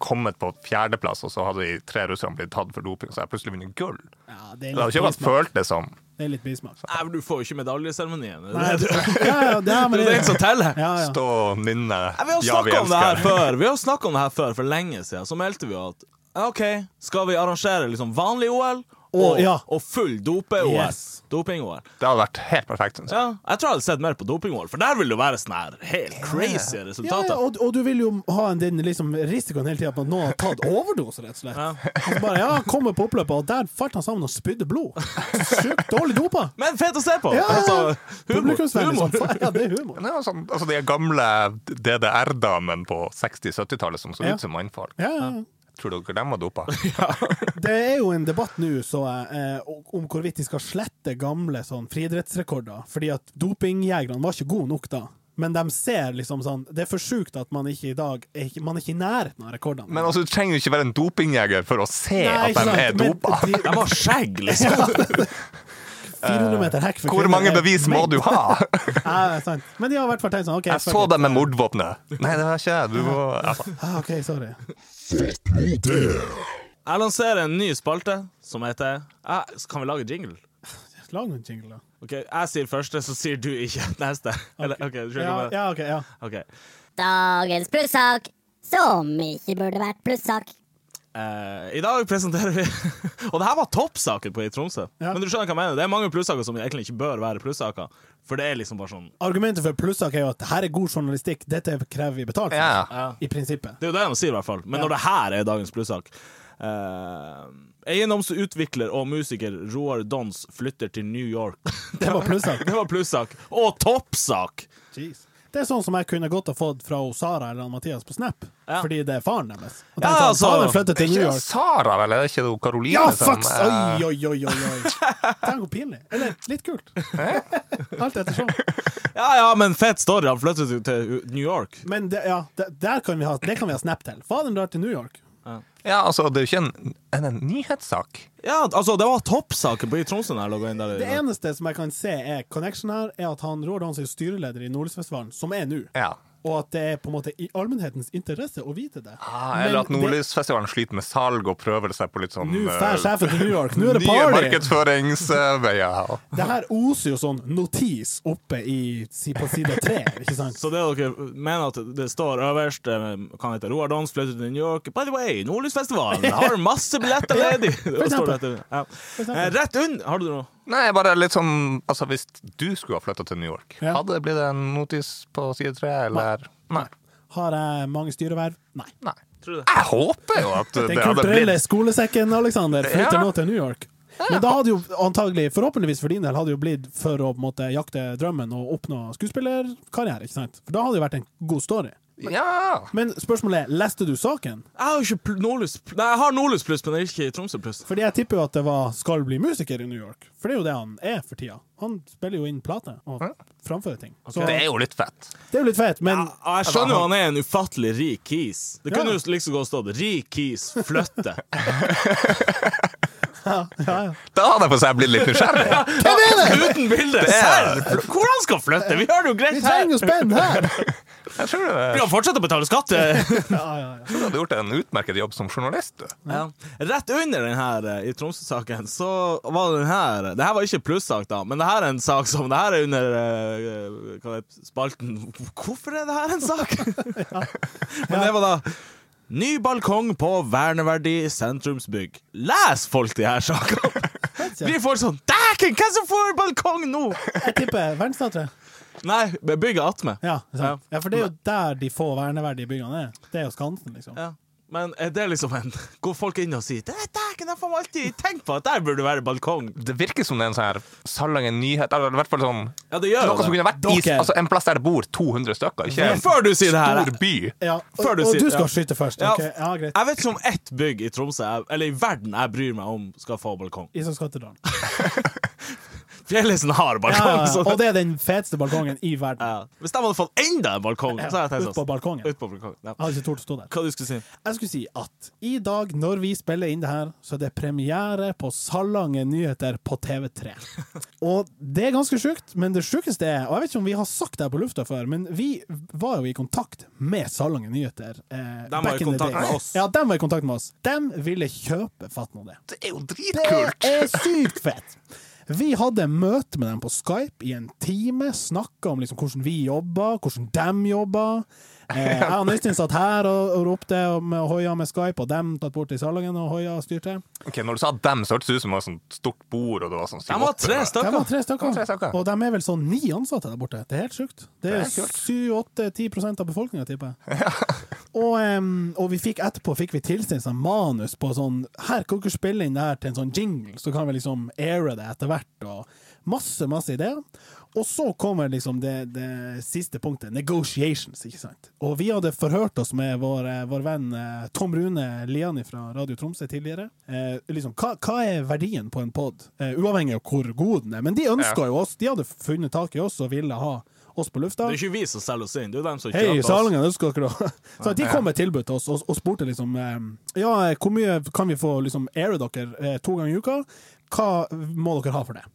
kommet på fjerdeplass, og så hadde de tre russerne blitt tatt for doping, så jeg plutselig vunnet gull. Ja, det er hadde litt ikke vært følt det som Det er litt bismak. Nei, men Du får jo ikke medaljeseremonien. Det ja, ja, det er, det er det som teller. ja, ja. stå og nynne vi har Ja, vi snakka om det her elsker. før Vi har snakket om det her før, for lenge siden. Så meldte vi at OK, skal vi arrangere liksom vanlig OL og, ja. og full dope-OL? Yes. Doping-OL. Det hadde vært helt perfekt, synes jeg. Ja, jeg tror jeg hadde sett mer på doping-OL, for der vil det være sånne her helt crazy Ja, resultater. ja, og, og du vil jo ha en, den liksom, risikoen hele tida på at noen har tatt overdose, rett og slett. Ja. Og så bare, ja, kommer på oppløpet, og der falt han sammen og spydde blod. Sjukt dårlig dopa. Men fet å se på! Ja, ja, ja. Altså, humor. Humor. sånn. Ja, det er humor. Det sånn, altså De gamle DDR-damene på 60-70-tallet som så Ja. ut som mannfolk. Ja, ja, ja. Tror dere de var dopa? Det er jo en debatt nå eh, om hvorvidt de skal slette gamle sånn friidrettsrekorder. Fordi at dopingjegerne var ikke gode nok da. Men de ser liksom sånn Det er for sjukt at man ikke i dag er ikke, Man er ikke i nærheten av rekordene. Men altså, du trenger jo ikke være en dopingjeger for å se Nei, at de sant, er dopa. de- De har skjegg, liksom. 400 meter hekk for Hvor kvinner mange bevis må du ha? Ja, sant. Men de har i hvert fall tenkt sånn okay, Jeg så deg dem med mordvåpenet. Nei, det var ikke jeg. Du må ja. Ah, OK, sorry. Jeg lanserer en ny spalte som heter eh, Kan vi lage jingle? Lag noen jingle, da. Ok, Jeg sier første, så sier du ikke neste. Eller, ok, du Ja, jeg ja, OK. ja Ok. Dagens plussak, som ikke burde vært plussak. Eh, I dag presenterer vi Og det her var toppsaken på i Tromsø. Ja. Men du skjønner hva jeg mener Det er mange plussaker som egentlig ikke bør være plussaker. For det er liksom bare sånn Argumentet for plussak er jo at her er god journalistikk, dette krever vi betalt for. Ja. ja. I prinsippet. Det er jo det de sier, i hvert fall. Men Ja. når det her er dagens plussak uh, Eiendomsutvikler og musiker Roar Dons flytter til New York. Det var plussak. Det var plussak. Og toppsak! Jeez. Det er sånn som jeg kunne godt ha fått fra Sara eller Mathias på Snap, Ja. fordi det er faren deres. Og Ja, sånn, altså- Faren flyttet til New York. Sara, vel? Er det ikke Karoline Ja, som, fucks! eh, Oi, oi, oi, oi. Tenk hvor pinlig. Eller litt kult. Alt ettersom. Ja ja, men fett story. Han flyttet jo til New York. Men det, ja, det, kan vi ha, det kan vi ha Snap til. Faderen drar til New York. Ja, altså, det er jo ikke en, en, en nyhetssak. Ja, altså, det var toppsaken på i Tromsø. jeg logget inn der. Det eneste som jeg kan se er connection her, er at han Roar Dans er styreleder i Nordlysfestivalen, som er nå. Ja. Og at det er på en måte i allmennhetens interesse å vite det. Ah, Men eller at det- Nordlysfestivalen sliter med salg og prøver seg på litt sånn Nå eh, drar sjefen til New York, nå er det Nye party! markedsføringsveier. Det her oser jo sånn notis oppe i, på side tre, ikke sant? Så det dere mener at det står øverst eh, Kan hete Roar Dons flytter til New York. By the way, Nordlysfestivalen har masse billetter ledig! Det det. Ja. eksempel. Eh, Rett unn Har du noe? Nei, bare litt sånn Altså, hvis du skulle ha flytta til New York, Ja. hadde det blitt en notis på side tre, eller Nei. Har jeg mange styreverv? Nei. Nei. Tror du det? Jeg håper jo at Den det hadde kulturelle blitt skolesekken, Alexander, flytter Ja. nå til New York. Men da hadde jo antagelig, forhåpentligvis for din del, hadde jo blitt for å på en måte jakte drømmen og oppnå skuespillerkarriere, ikke sant? For da hadde det vært en god story. Ja! Men spørsmålet er, leste du saken? Jeg har ikke Nordlys Nei, jeg har Nordlys pluss, men ikke i Tromsø pluss. Fordi jeg tipper jo at det var skal bli musiker i New York. For det er jo det han er for tida. Han spiller jo inn plate og framfører ting. Så Det er jo litt fett. det er jo litt fett, men Ja, jeg skjønner jo han er en ufattelig rik kis. Det kunne Ja. jo liksom godt stått 'rik kis flytte'. ja, ja. Da hadde jeg på seg blitt litt nysgjerrig. Uten bilde! Serr! Hvordan skal flytte? Vi har det jo greit her! Vi trenger jo spenn her! Jeg tror du Vi kan fortsette å betale skatt. Jeg Ja, ja, ja. hadde gjort en utmerket jobb som journalist. du. Ja. Rett under den her eh, i Tromsø-saken, så var den her Det her var ikke plussak, da, men det her er en sak som Det her er under eh, hva det spalten Hvorfor er det her en sak? Men det var da Ny balkong på verneverdig sentrumsbygg. Les folk de her sakene! Blir folk sånn Dæken, hvem som får balkong nå?! Jeg tipper Verdensdatteret. Nei, bygget attmed. Ja, ja. ja, for det er jo der de få verneverdige byggene er. Det er jo Skansen, liksom. Ja. Men er det liksom en Går folk inn og sier «Det- Dæken, jeg får alltid tenkt på at der burde være balkong. Det virker som det er en sånn her Salangen nyhet, eller i hvert fall sånn Ja, det gjør Noe som kunne vært i, altså en plass der det bor 200 stykker, ikke en Før du sier det her stor by. Ja, og, Før du og sier- du skal ja. skyte først. Ja. ok? Ja, greit. Jeg vet ikke om ett bygg i Tromsø, eller i verden, jeg bryr meg om skal få balkong. Isakskatedralen. Fjellisen har balkong. Ja, og det er den feteste balkongen i verden. Ja. Hvis de hadde fått enda en balkong, så hadde jeg Ut på balkongen. Ut på balkongen. Ja. Jeg hadde ikke tort å stå der. Hva du skulle si? Jeg skulle si at i dag, når vi spiller inn det her, så er det premiere på Salangen nyheter på TV3. Og det er ganske sjukt, men det sjukeste er Og jeg vet ikke om vi har sagt det her på lufta før, men vi var jo i kontakt med Salangen nyheter. Eh, var i kontakt med oss. Ja, de var i kontakt med oss. De ville kjøpe Fatt nå det. Det er jo dritkult! Det er sykt fett! Vi hadde møte med dem på Skype i en time, snakka om liksom hvordan vi jobba, hvordan dem jobba. Eh, jeg og Øystein satt her og, og ropte og med- hoia med Skype, og dem tatt bort i salongen og hoia og styrte. Ok, Når du sa dem, så hørtes det ut som det var sånn stort bord, og det var sånn De var tre stykker. og de er vel sånn ni ansatte der borte. Det er helt sjukt. Det er sju-åtte-ti 7-8-10 av befolkninga, tipper jeg. Og, um, og vi fikk etterpå fikk vi tilsendt sånn manus på sånn Her kan dere spille inn det her til en sånn jingle, så kan vi liksom aire det etter hvert. Og masse, masse ideer. Og så kommer liksom det, det siste punktet, negotiations, ikke sant. Og vi hadde forhørt oss med vår, eh, vår venn eh, Tom Rune Liani fra Radio Tromsø tidligere. Eh, liksom, hva, hva er verdien på en pod, eh, uavhengig av hvor god den er? Men de ønska Ja. jo oss, de hadde funnet tak i oss og ville ha oss på lufta. Det er ikke vi som selger oss inn, det er dem som Hei, kjøper oss. Dere Så de kom med tilbud til oss og, og spurte liksom eh, Ja, hvor mye kan vi få liksom aire dere to ganger i uka? Hva må dere ha for det?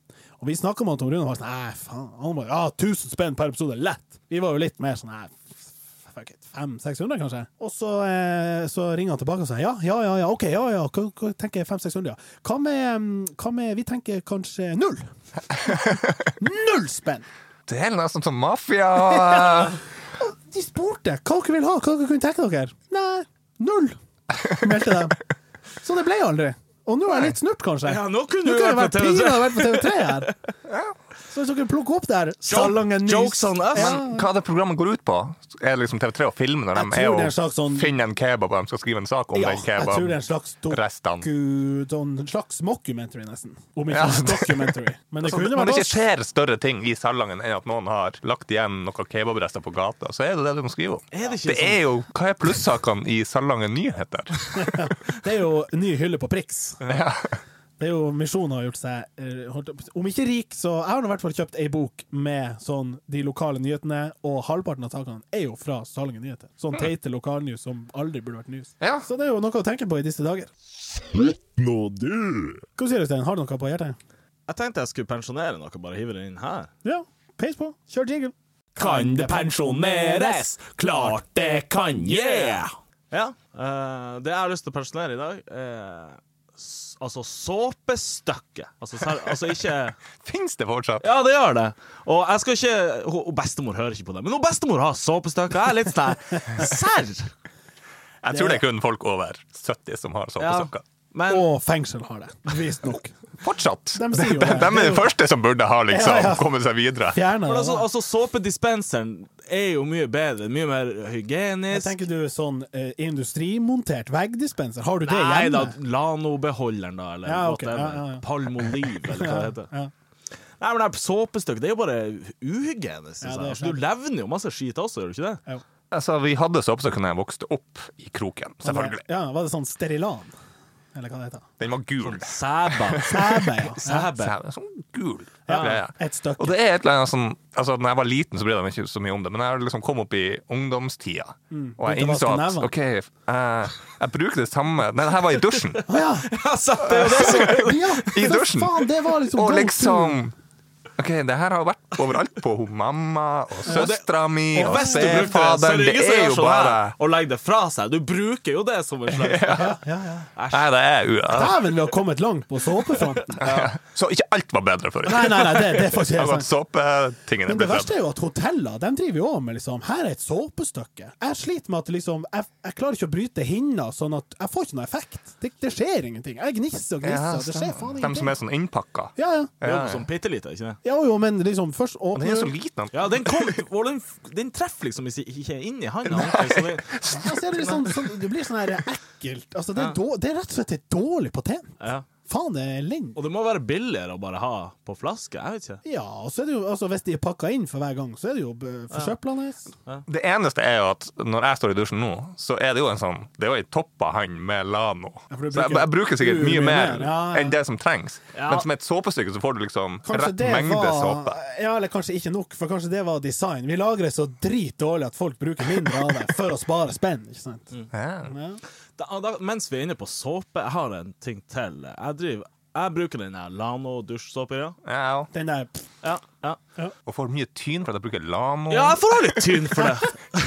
Og vi snakka med Tom Rune og var sånn Nei, faen. Han bare Ja, 1000 spenn per episode, lett! Vi var jo litt mer sånn Nei, fuck it. 500-600, kanskje? Og så, eh, så ringer han tilbake og sier ja, ja, ja, ja, OK, ja, ja, hva, tenker jeg 500-600, ja. Hva med, mm, hva med Vi tenker kanskje null? null spenn! Det er nesten som mafia. De spurte hva dere vil ha, hva dere kunne tenke dere. Nei, null, meldte de. Så det ble aldri. Og nå er jeg litt snurt, kanskje. Ja, nå kunne Nå du kunne jeg vært vært på TV3. pinadø vært på TV3 her. Så hvis dere plukker opp der Salangen jokes on us. Ja. Men hva er det programmet går ut på? Er det liksom TV3 å filme når de er det er en og sånn- finner en kebab og de skal skrive en sak om Ja, den jeg tror det er en slags doku, sånn slags mockumentary, nesten. Om ikke Ja. documentary. Men det Altså, kunne når det ikke ser skjer større ting i Salangen enn at noen har lagt igjen noen kebabrester på gata, så er det det du må skrive om. Er det ikke Det sånn? er jo, Hva er plussakene i Salangen Nyheter? Det er jo ny hylle på Prix. Ja. Det er jo Misjonen har gjort seg eh, holdt Om ikke rik, så Jeg har nå i hvert fall kjøpt ei bok med sånn de lokale nyhetene, og halvparten av sakene er jo fra Salangen Nyheter. Sånn teite lokalnews som aldri burde vært news. Ja. Så det er jo noe å tenke på i disse dager. Hva sier du, Stein? Har du noe på hjertet? Jeg tenkte jeg skulle pensjonere noe, bare hive det inn her. Ja, peis på. Kjør jingle. Kan det pensjoneres? Klart det kan, yeah! Ja. Uh, det jeg har lyst til å pensjonere i dag, er s- altså såpestykke. Altså, altså ikke Fins det fortsatt? Ja, det gjør det. Og jeg skal ikke hun- Bestemor hører ikke på det, men hun bestemor har såpestykker. Jeg er litt sånn Serr! Jeg tror det er kun folk over 70 som har Ja, såpesokker. men Og fengsel har det, visstnok. Fortsatt! De De, sier jo de, det. er de første som burde ha liksom Ja, ja. kommet seg videre. Fjerna for altså, altså Såpedispenseren er jo mye bedre, mye mer Jeg hygienisk. tenker du sånn eh, industrimontert veggdispenser. Har du det Nei da, hjemme? Lano-beholderen, da, eller Ja, okay. ja, ja, ja. Palmoliv, eller hva det heter. Ja. Nei, men det såpestykke. Det er jo bare uhygienisk. Du levner jo masse skit også, gjør du ikke det? Jo. Altså, vi hadde såpestykker da jeg vokste opp i kroken. Selvfølgelig. Ja, var det sånn Sterilan? Eller hva det heter? Den var gul. Sæbe. Sæbe, ja. Sæbe. Sæbe. Sånn gul Ja, greie. Et stykke. Og det er et eller annet sånn Altså, når jeg var liten, så brydde jeg meg ikke så mye om det, men jeg liksom kom opp i ungdomstida, og jeg innså at. OK, jeg, jeg bruker det samme Nei, det her var i dusjen. Å ja! Ja, sant, det det så, ja! I dusjen. Faen, det var liksom Og liksom OK, det her har vært overalt på hun mamma og søstera mi Og og stefaderen. er det Det er jo sånn bare Å legge det fra seg. Du bruker jo det som en slags Ja, ja, ja. Nei, det er u... Dæven, vi har kommet langt på såpefronten. Så ikke alt var bedre før. Nei, nei, nei, det, det er faktisk helt Altså, sant. Såpetingene Men det verste er jo at hoteller de driver jo også med liksom Her er et såpestykke. Jeg sliter med at liksom Jeg, jeg klarer ikke å bryte hinna, sånn at jeg får ikke noe effekt. Det, det skjer ingenting. Jeg gnisser og gnisser, det skjer faen De som er sånn innpakka. Ja, ja. Ja, ja. sånn bitte lite, ikke det? Ja jo, men liksom først Og den er så åpner liten. Ja, den, kom, og den, den treffer liksom ikke inn i handa. ordentlig, det- Ja, så det liksom sånn, Det blir sånn her ekkelt. Altså, det, er då- det er rett og slett et dårlig patent. Ja. Faen, det er elendig. Og det må være billigere å bare ha på flaske. Jeg vet ikke. Ja, og så er det jo, altså Hvis de er pakka inn for hver gang, så er det jo forsøplende. Ja. Ja. Det eneste er jo at når jeg står i dusjen nå, så er det jo en sånn Det er jo ei toppa hand med Lano. Ja, bruker, så jeg, jeg bruker sikkert mye mye mer mer, ja, ja. enn det som trengs. Ja. Men som et såpestykke så får du liksom Kanskje rett mengde var såpe. Ja, eller kanskje ikke nok, for kanskje det var design. Vi lager det så dritdårlig at folk bruker mindre av det for å spare spenn. ikke sant? Ja. Ja. Da, da, mens vi er inne på såpe, jeg har en ting til. Jeg, driver, jeg bruker den der Lano dusjsåpe. Ja. Ja, Den der Ja, ja. og får mye tyn for at jeg bruker Lano. ja, jeg får også litt tyn for det.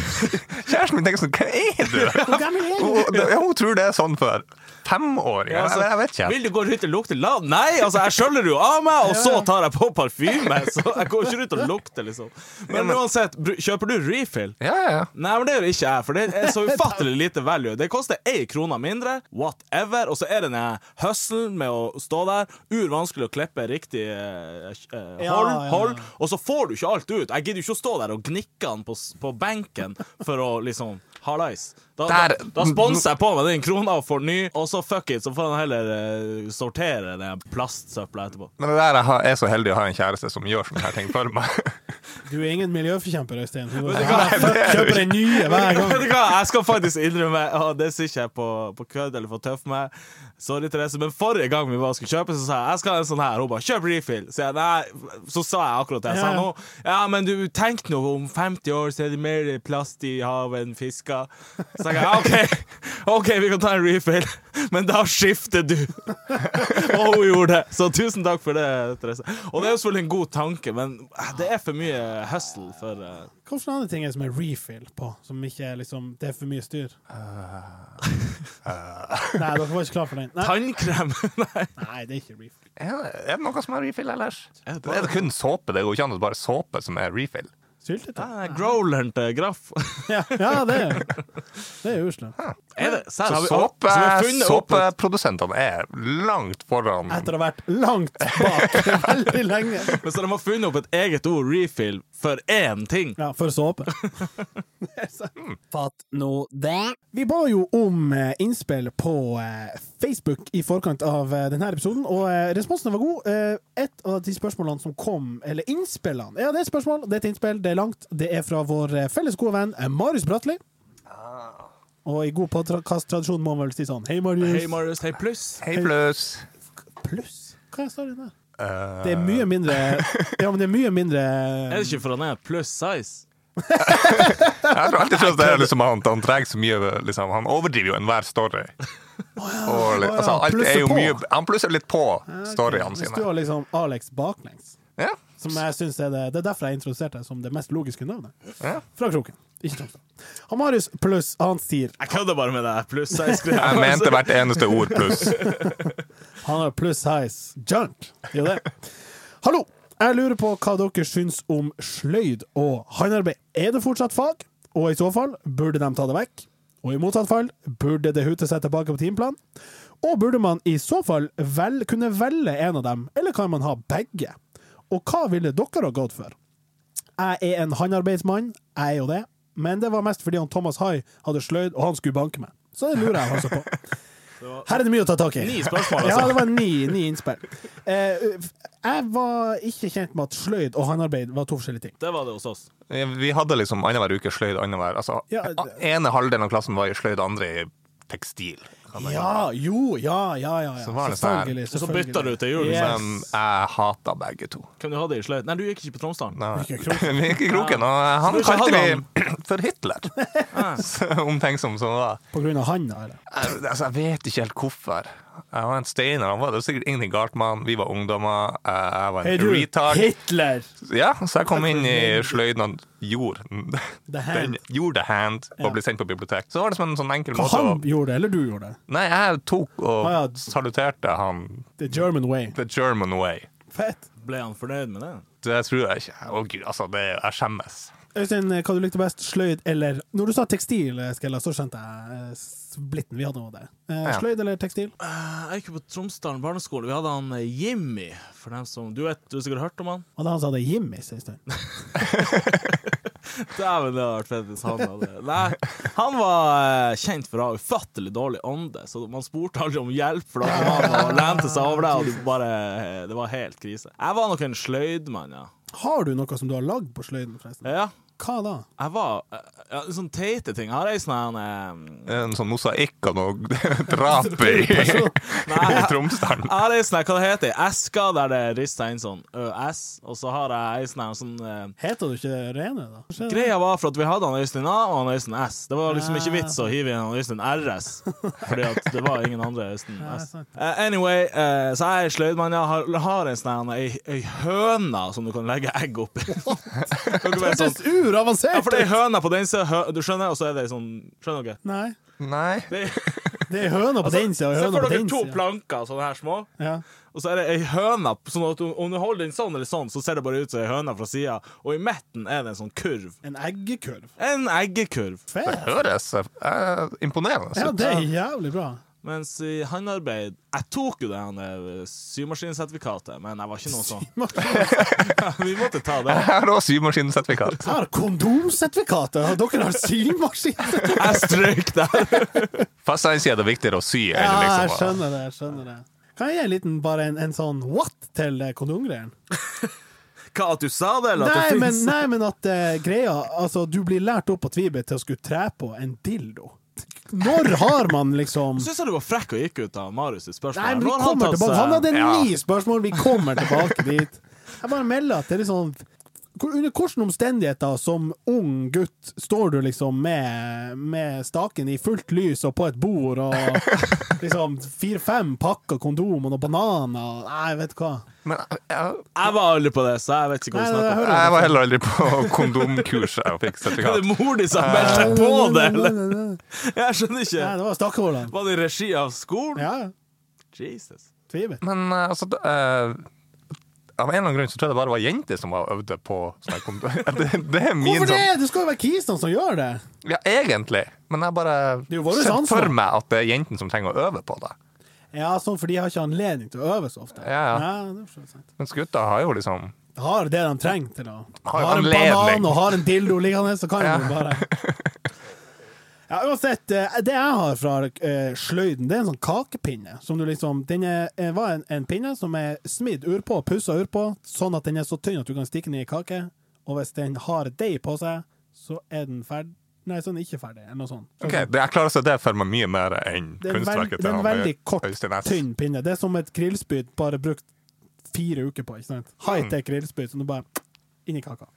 Kjæresten min tenker sånn Hva er du? Hvor gammel er du? Hun, ja, hun tror det er sånn for femåringer. Ja, altså, jeg, vet ikke. Vil du gå rundt og lukte lam? Nei, altså, jeg skjøller jo av meg, og så tar jeg på parfyme. Så jeg går ikke rundt og lukter, liksom. Men uansett, kjøper du refill? Ja, ja. Nei, men det gjør ikke jeg, for det er så ufattelig lite value. Det koster én krone mindre, whatever, og så er det den hustlen med å stå der, urvanskelig å klippe riktig eh, eh, hold, hold, og så får du ikke alt ut. Jeg gidder ikke å stå der og gnikke den på, på benken for å liksom Hallais. Da, da, da sponser jeg på meg den krona og får ny, og så fuck it, så får han heller uh, sortere den plastsøpla etterpå. Men det der jeg er så heldig å ha en kjæreste som gjør sånne her ting for meg. Du er ingen miljøforkjemper, Øystein. Du kjøper den nye hver gang. Vet du hva, jeg skal faktisk innrømme og Det sier ikke jeg på, på kødd eller for tøff meg. Sorry, Therese, men forrige gang vi var skulle kjøpe, så sa jeg jeg skal ha en sånn her. Hun bare 'kjøp refill'. Så, jeg, nei, så sa jeg akkurat det. Jeg sa nå Ja, men du, tenk nå, om 50 år så er det mer plast i havet enn fisker. Så sa jeg OK, OK, vi kan ta en refill, men da skifter du. og hun gjorde det. Så tusen takk for det, Therese. Og det er jo selvfølgelig en god tanke, men det er for mye hustle for uh, Hva for andre ting er det som er refill på? Som ikke er liksom Det er for mye styr? Nei, dere var ikke klar for den? Nei, Tannkrem. Nei. Nei det er ikke refill. Er det, er det noe som er refill ellers? Er det er det kun såpe. Det går ikke an at bare såpe som er refill. Syltetøy? Ah, growleren til Graff. Ja, ja, det er Det er. Er? Serr, Så er såpeprodusentene er langt foran Etter å ha vært langt bak veldig lenge. Men så de har funnet opp et eget ord, refill, for én ting. Ja, for såpe. Fatt nå det? Vi ba jo om eh, innspill på eh, Facebook i forkant av eh, denne episoden, og responsen var god. Et av de spørsmålene som kom, eller innspillene Ja, det er spørsmål, det er et innspill, det er langt. Det er fra vår eh, felles gode venn eh, Marius Bratli. Og i god podkast-tradisjon må man vel si sånn Hei, Marius. Hei, Marius. Hei, pluss. Hei, pluss. Pluss? Hva står det der? Uh... Det er mye mindre Ja, men det er mye mindre Er det ikke for han er pluss size? Jeg tror alltid trodd det er liksom han, han trenger så mye liksom, Han overdriver jo enhver story. Oh, ja, og, altså, alt er jo mye, han plusser litt på storyene Hvis du sine. har liksom Alex baklengs, Ja, som jeg synes er det Det er derfor jeg introduserte deg som det mest logiske navnet. Fra Kroken. Ikke Tromsø. Han Marius pluss, han sier Jeg kødder bare med deg. pluss size-greia. Jeg mente hvert eneste ord pluss. Han har pluss size junk. Gjør det. Hallo! Jeg lurer på hva dere syns om sløyd og håndarbeid. Er det fortsatt fag? Og i så fall, burde de ta det vekk? Og i motsatt fall, burde det hute seg tilbake på timeplan? Og burde man i så fall vel, kunne velge en av dem, eller kan man ha begge? Og hva ville dere ha gått for? Jeg er en håndarbeidsmann, jeg er jo det, men det var mest fordi han Thomas Hai hadde sløyd, og han skulle banke meg. Så det lurer jeg altså på. Her er det mye å ta tak i. Ni spørsmål, Ja, altså. det var ni, ni innspill. Eh, jeg var ikke kjent med at sløyd og håndarbeid var to forskjellige ting. Det var det hos oss. Vi hadde liksom annenhver uke sløyd annenhver. Altså, Ja, det- ene halvdelen av klassen var i sløyd, andre i tekstil. Ja, jo, ja, ja, ja. ja. Så var det sånn. Selvfølgelig. Og så selvfølgelig. bytta du til jul. Yes. Men jeg hata begge to. Hvem du hadde i sløyd? Nei, du gikk ikke på Tromsdalen. Nei. Kroken. Vi gikk i kroken, og han kalte vi for Hitler. Omtenksom som han var. På grunn av han, da, eller? Jeg, altså, jeg vet ikke helt hvorfor. Jeg var en steiner. Han var det sikkert ingenting galt med han. Vi var ungdommer. Jeg var en retard. Hitler! Ja, så jeg kom inn i sløyden og gjorde The hand. den, gjorde hand og ble sendt på bibliotek. Så var det som en sånn enkel Hva måte han gjorde, det, eller du gjorde det? Nei, jeg tok og Ah, ja. saluterte han The German way. the German way. Fett. Ble han fornøyd med det? Det tror jeg ikke. Å gud, altså, det, jeg skjemmes. Øystein, hva du likte best? Sløyd eller Når du sa tekstil, Skella, så skjønte jeg eh, splitten. Vi hadde noe der. Eh, Sløyd eller tekstil? Eh, Jeg gikk jo på Tromsdalen barneskole. Vi hadde han Jimmy. For dem som, du vet, du har sikkert hørt om han? Da han som hadde Jimmys en stund. Dæven, det hadde vært fett hvis han hadde Nei, han var kjent for å ha ufattelig dårlig ånde, så man spurte aldri om hjelp, for da kom han og lente seg over deg, og det, bare Det var helt krise. Jeg var nok en sløydmann, ja. Har du noe som du har lagd på sløyden, forresten? Ja, Hva da? jeg var eh, ja, Sånne teite ting. Har jeg sånn eh, En sånn mosaikk av noe drap i, i Tromsdalen. Jeg har ei sånn, hva det heter Eska, der det er rista inn sånn ØS, og så har jeg ei sånn sånn eh, Heter du ikke Rene, da? Greia var for at vi hadde han Øystein A og han Øystein S. Det var liksom ikke vits å hive inn han Øystein RS, fordi at det var ingen andre Øystein S. Eh, anyway, uh, så jeg er sløydmann. Jeg har, har en sånn ei, høne som du kan legge egg oppi. Det sånn, høres uravansert ja, for det er høna på den sida, du skjønner, og så er det sånn Skjønner dere? Nei. Nei. Det er, Det er høna på den sida og se for dere to sida. planker, sånne her små. Ja. Og så er det ei høne, sånn at du, om du holder den sånn eller sånn, så ser det bare ut som ei høne fra sida. Og i midten er det en sånn kurv. En eggekurv. En eggekurv. Det høres eh, imponerende Ja, det er jævlig bra. Mens i håndarbeid Jeg tok jo det her symaskinsertifikatet, men jeg var ikke noe sånn Vi måtte ta det. Jeg har òg symaskinsertifikat. Jeg har kondomsertifikatet, og dere har symaskin! Jeg strøk der. Fastside er det viktigere å sy enn Ja, jeg liksom skjønner det. jeg skjønner det Kan jeg gi en liten, bare en, en sånn what til eh, kondomgreiene? Hva, at du sa det, eller at Nei, det men, nei, men at uh, greia Altså, du blir lært opp på Tvibet til å skulle tre på en dildo. Når har man liksom Syns jeg du var frekk og gikk ut av Marius spørsmål. Nei, men vi han kommer tilbake. Han hadde ni spørsmål, vi kommer tilbake dit. Jeg bare melder at det er litt sånn under hvilke omstendigheter som ung gutt står du liksom med, med staken i fullt lys og på et bord og liksom fire-fem pakker kondom og noen bananer Nei, vet du hva. Men jeg, Jeg var aldri på det, så jeg vet ikke hva det du snakker om. jeg var heller aldri på kondomkurset og fikk Er sertifikat. det mor di som meldte seg på det, eller? Jeg skjønner ikke. Nei, det var Stakkevollan. Var det i regi av skolen? Ja, Jesus. Tvibet. Men eh, altså eh, Av en eller annen grunn så tror jeg det bare var jenter som var øvde på sånn. Det, det er min Hvorfor det? sånn Det skal jo være kisene som gjør det. Ja, egentlig. Men jeg bare Det er ser for meg at det er jentene som trenger å øve på det. Ja, sånn, for de har ikke anledning til å øve så ofte. Ja, ja. det sant. Mens gutta har jo liksom har det de trenger til å Har Har en banan og har en dildo liggende, så kan Ja. de bare Ja, uansett, eh, det jeg har fra eh, sløyden, det er en sånn kakepinne. Som du liksom Den er, eh, var en, en pinne som er smidd urpå, pussa urpå, sånn at den er så tynn at du kan stikke den i kake. Og hvis den har deig på seg, så er den ferdig Nei, så er ikke ferdig, eller noe sånt. Ok, det, Jeg klarer å se det for meg mye mer enn er kunstverket det er en veldig kort, tynn pinne. Det er som et grillspyd, bare brukt fire uker på. ikke sant? High-tech grillspyd, som du bare inn i kaka.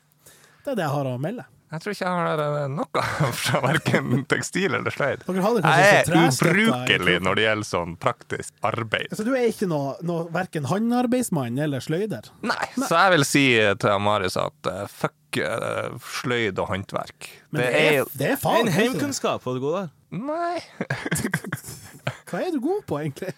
Det er det jeg har å melde. Jeg tror ikke jeg har eh, noe fra verken tekstil eller sløyd. Jeg er ubrukelig når det gjelder sånn praktisk arbeid. Så du er ikke noe, noe verken håndarbeidsmann eller sløyder? Nei, så jeg vil si til Marius at uh, fuck uh, sløyd og håndverk. Men det det er er, det er fag. En ikke heimkunnskap var det gode der. Nei, Hva er du god på, egentlig?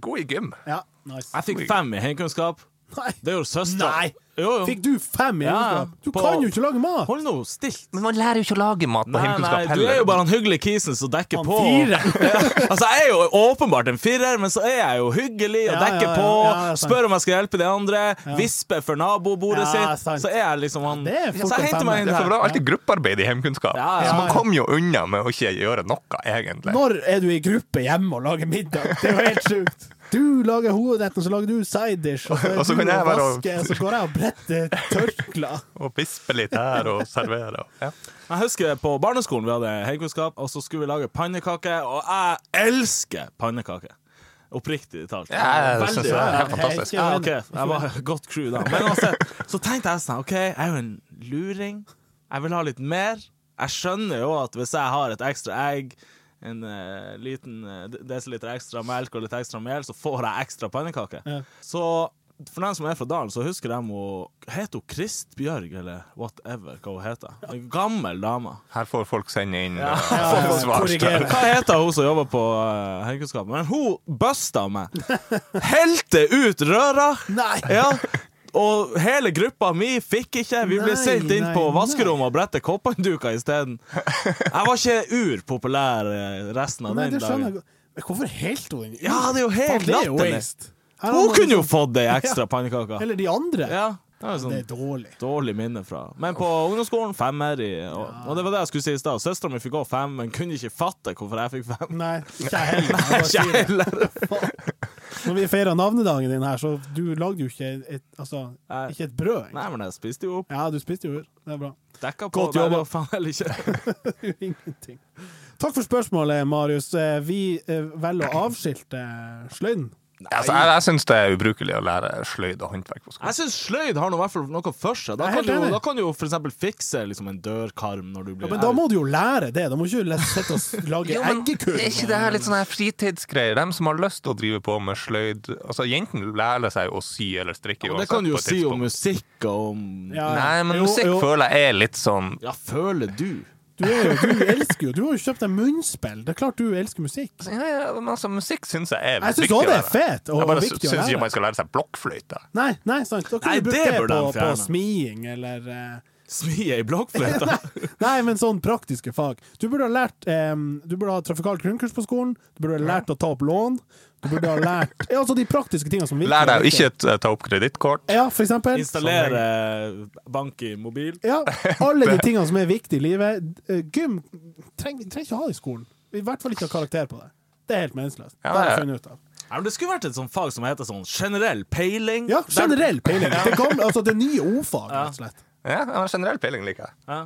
god i gym. Ja, nice. Jeg fikk fem i heimkunnskap. Nei. Det gjorde søstera. Fikk du fem i Ja. Du på- kan jo ikke lage mat! Hold nå stilt. Men man lærer jo ikke å lage mat på Nei, heimkunnskap du er jo bare han hyggelige kisen som dekker Han på. fire. altså, Jeg er jo åpenbart en firer, men så er jeg jo hyggelig og dekker ja, ja. på. Spør om jeg skal hjelpe de andre. Visper for nabobordet Ja, sitt. Så er jeg liksom han Det er Så jeg henter meg inn Det er det er alltid gruppearbeid i heimkunnskap. Ja, ja. Så man kommer jo unna med å ikke gjøre noe, egentlig. Når er du i gruppe hjemme og lager middag? Det er jo helt sjukt. Du lager hovedretten, så lager du side dish, og så, Og så kan jeg være og- vasker, og så går jeg og bretter tørklær. Og vispe litt her og servere. og- Ja. Jeg husker på barneskolen vi hadde heimkunnskap, og så skulle vi lage pannekake, og jeg elsker pannekake. Oppriktig talt. Ja, det syns jeg er helt fantastisk. Ja, okay. jeg var godt crew da. Men også, så tenkte jeg sånn, ok, jeg er jo en luring. Jeg vil ha litt mer. Jeg skjønner jo at hvis jeg har et ekstra egg, en uh, liten uh, desiliter ekstra melk og litt ekstra mel, så får jeg ekstra pannekake. Ja. Så for den som er fra Dalen, så husker de hun Heter hun Kristbjørg, eller whatever hva hun heter? En gammel dame. Her får folk sende inn Ja. uh, svar. Hva heter hun som jobber på uh, heimkunnskap? Men hun busta meg. Helte ut røra. Nei! Ja. Og hele gruppa mi fikk ikke. Vi ble Nei, sendt inn nei, på vaskerommet og brette koppanduker isteden. Jeg var ikke urpopulær eh, resten av Nei, den dagen. jeg hvorfor helt hun? Ja, det er jo helt er latterlig. Hun kunne jo liksom- fått ei ekstra pannekake. Eller de andre. Ja, det er sånn, Det er dårlig. dårlig minne fra. Men på ungdomsskolen femmer i og, og det var det jeg skulle si i stad. Søstera mi fikk òg fem, men kunne ikke fatte hvorfor jeg fikk fem. Nei, ikke jeg heller. Når vi feira navnedagen din her, så du lagde jo ikke et, altså, ikke et brød. egentlig. Nei, men jeg spiste jo opp. Ja, du spiste jo ur. Det er bra. Dekka på. Godt jobba. faen heller ikke. Ingenting. Takk for spørsmålet, Marius. Eh, Vi eh, velger å avskilte sløyden. Altså, jeg jeg syns det er ubrukelig å lære sløyd og håndverk på skolen. Jeg syns sløyd har noe, i hvert fall noe for seg. Da Jeg er kan, helt du, enig. da kan du jo for eksempel fikse liksom, en dørkarm når du blir Ja, men da må du jo lære det. Da må du ikke le- sitte og lage Jo, men eggekurv. Er ikke det her litt sånn her fritidsgreier? De som har lyst til å drive på med sløyd Altså, Jentene lærer seg å sy eller strikke Ja, men Det uansett kan du jo på et si om tidspunkt. musikk og om Ja, ja. Nei, men Jo, musikk jo. føler jeg er litt sånn Ja, føler du? Du, er jo, du elsker jo Du har jo kjøpt deg munnspill. Det er klart du elsker musikk. ja, ja, men altså, Musikk syns jeg er Jeg syns viktig òg det er fett. fet og, Jeg bare syns ikke man skal lære seg blokkfløyte. Nei, nei, sant. Da kan Nei, du bruke det det, på, på smiing eller eh, Smi ei blokkfløyte? Nei, men sånn praktiske fag. Du burde ha lært eh, Du burde ha trafikalt grunnkurs på skolen. Du burde ha lært å ta opp lån. Du burde ha lært ja, altså de praktiske tingene som virker. Lær deg å ikke ta opp kredittkort. Ja, for eksempel. Installere bank i mobil? Ja, alle de tingene som er viktige i livet. Eh, Gym trenger trenger ikke å ha i skolen. I hvert fall ikke ha karakter på det. Det er helt meningsløst. Ja, det har jeg funnet ut av. Ja, men det skulle vært et sånt fag som heter sånn generell peiling. Ja, generell peiling. Det, gamle, altså det nye O-fag, rett og slett. Ja, men generell peiling liker jeg. Ja.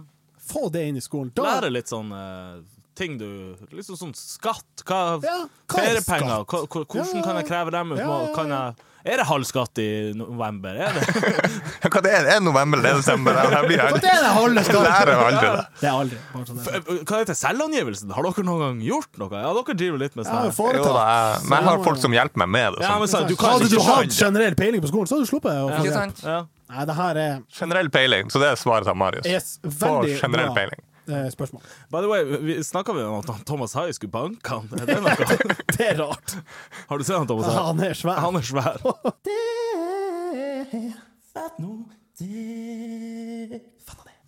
Få det inn i skolen. Da, Lære litt sånn uh, ting du Liksom sånn skatt. Hva, Ja, hva er feriepenger. skatt? Hvordan Ja, kan jeg kreve dem ut? ja, Må- ja, Kan jeg, er det halv skatt i november? Er det? Hva det er det? Er det november, det er desember? Jeg blir Hva det er det halve jo aldri det. Det er aldri. Bare er det er. Hva heter selvangivelsen? Har dere noen gang gjort noe? Ja, dere driver litt med sånn her. Jo da, men jeg har folk som hjelper meg med det. Ja, Sånn. men så, du kan Hadde du hatt generell peiling på skolen, så hadde du sluppet ja. Nei, det her er Generell peiling, så det er svaret av Marius. yes, veldig generell bra peiling. eh, spørsmål. By the way, vi snakka vi om at Thomas Hai skulle banke han? Er det noe? Det er rart. Har du sett han, Thomas Hai? Han er svær. Han er svær.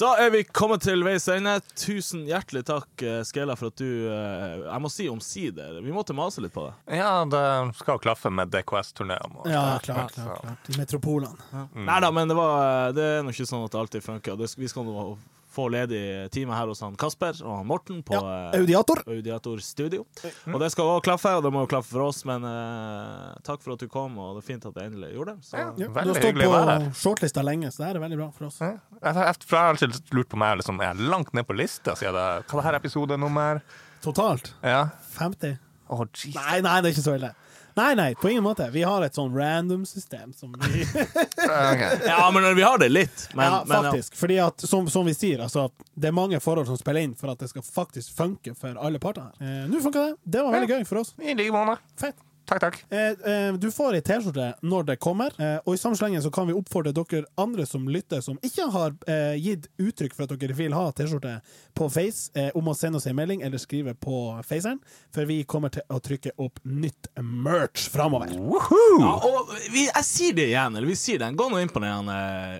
Da er vi kommet til veis ende. Tusen hjertelig takk, eh, Skela, for at du eh, Jeg må si omsider. Vi måtte mase litt på det. Ja, det skal klaffe med DKS-turneen. og- Ja, klart, klart, klart. I metropolene. Nei da, men det, var, det er nå ikke sånn at det alltid funker. Vi skal nå få ledig time her hos han Kasper og han Morten på Ja, eh, Audiator. Audiator Studio. Og det skal også klaffe, og det må jo klaffe for oss, men uh, takk for at du kom, og det er fint at jeg endelig gjorde det. Så. Ja. Ja, du har stått på shortlista lenge, så det her er veldig bra for oss. Ja. Jeg har jeg alltid lurt på meg liksom, Er langt ned på lista? Siden det, hva er det her episodenummer? Totalt Ja. 50. Å, jeez. Nei, nei, det er ikke så ille. Nei, nei, på ingen måte. Vi har et sånn random-system som vi okay. Ja, men vi har det litt. Men, Ja, men, faktisk. Fordi at, som, som vi sier, altså, det er mange forhold som spiller inn for at det skal faktisk funke for alle parter her. Eh, Nå funka det. Det var veldig gøy for oss. I like måte. Fett. Takk, takk. Eh, eh, du får ei T-skjorte når det kommer, eh, og i samme slengen så kan vi oppfordre dere andre som lytter, som ikke har eh, gitt uttrykk for at dere vil ha T-skjorte på Face, eh, om å sende oss en melding eller skrive på Faceren, for vi kommer til å trykke opp nytt merch framover. Ja, og vi, jeg sier det igjen, eller vi sier det. Gå nå inn på den eh,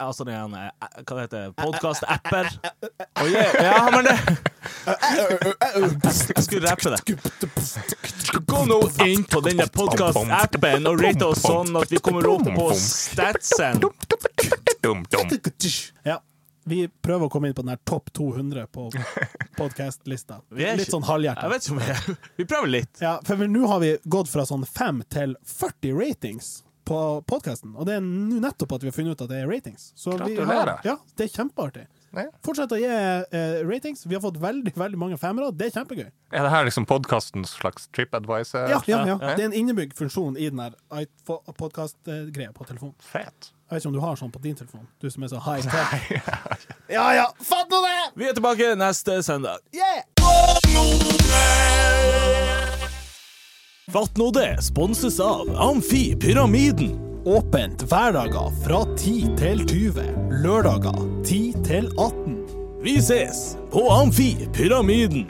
Altså det er en, Hva det heter Podkast-apper. Oh, yeah. Ja, men det Jeg skulle rappe det. Gå nå inn på denne podkast-appen og rate oss sånn at vi kommer opp på statsen. Ja. Vi prøver å komme inn på den her topp 200 på podkast-lista. Litt sånn sånn Jeg vet ikke om vi Vi prøver litt. Ja, for nå har vi gått fra sånn 5 til 40 ratings på podkasten, og det er nå nettopp at vi har funnet ut at det er ratings. Så vi har, Gratulerer. ja, det er kjempeartig. Ja. Fortsett å gi eh, ratings. Vi har fått veldig veldig mange femmere. Det er kjempegøy. Er det her liksom podkastens slags TripAdvisor? Ja, ja, ja. Ja. Det er en innebygd funksjon i den podkast-greia på telefonen. Fett. Jeg vet ikke om du har sånn på din telefon, du som er så high tech. Ja ja, fatt nå det! Vi er tilbake neste søndag. Yeah! Fatt nå det sponses av Amfi Pyramiden. Åpent hverdager fra 10 til 20. Lørdager 10 til 18. Vi ses på Amfi Pyramiden.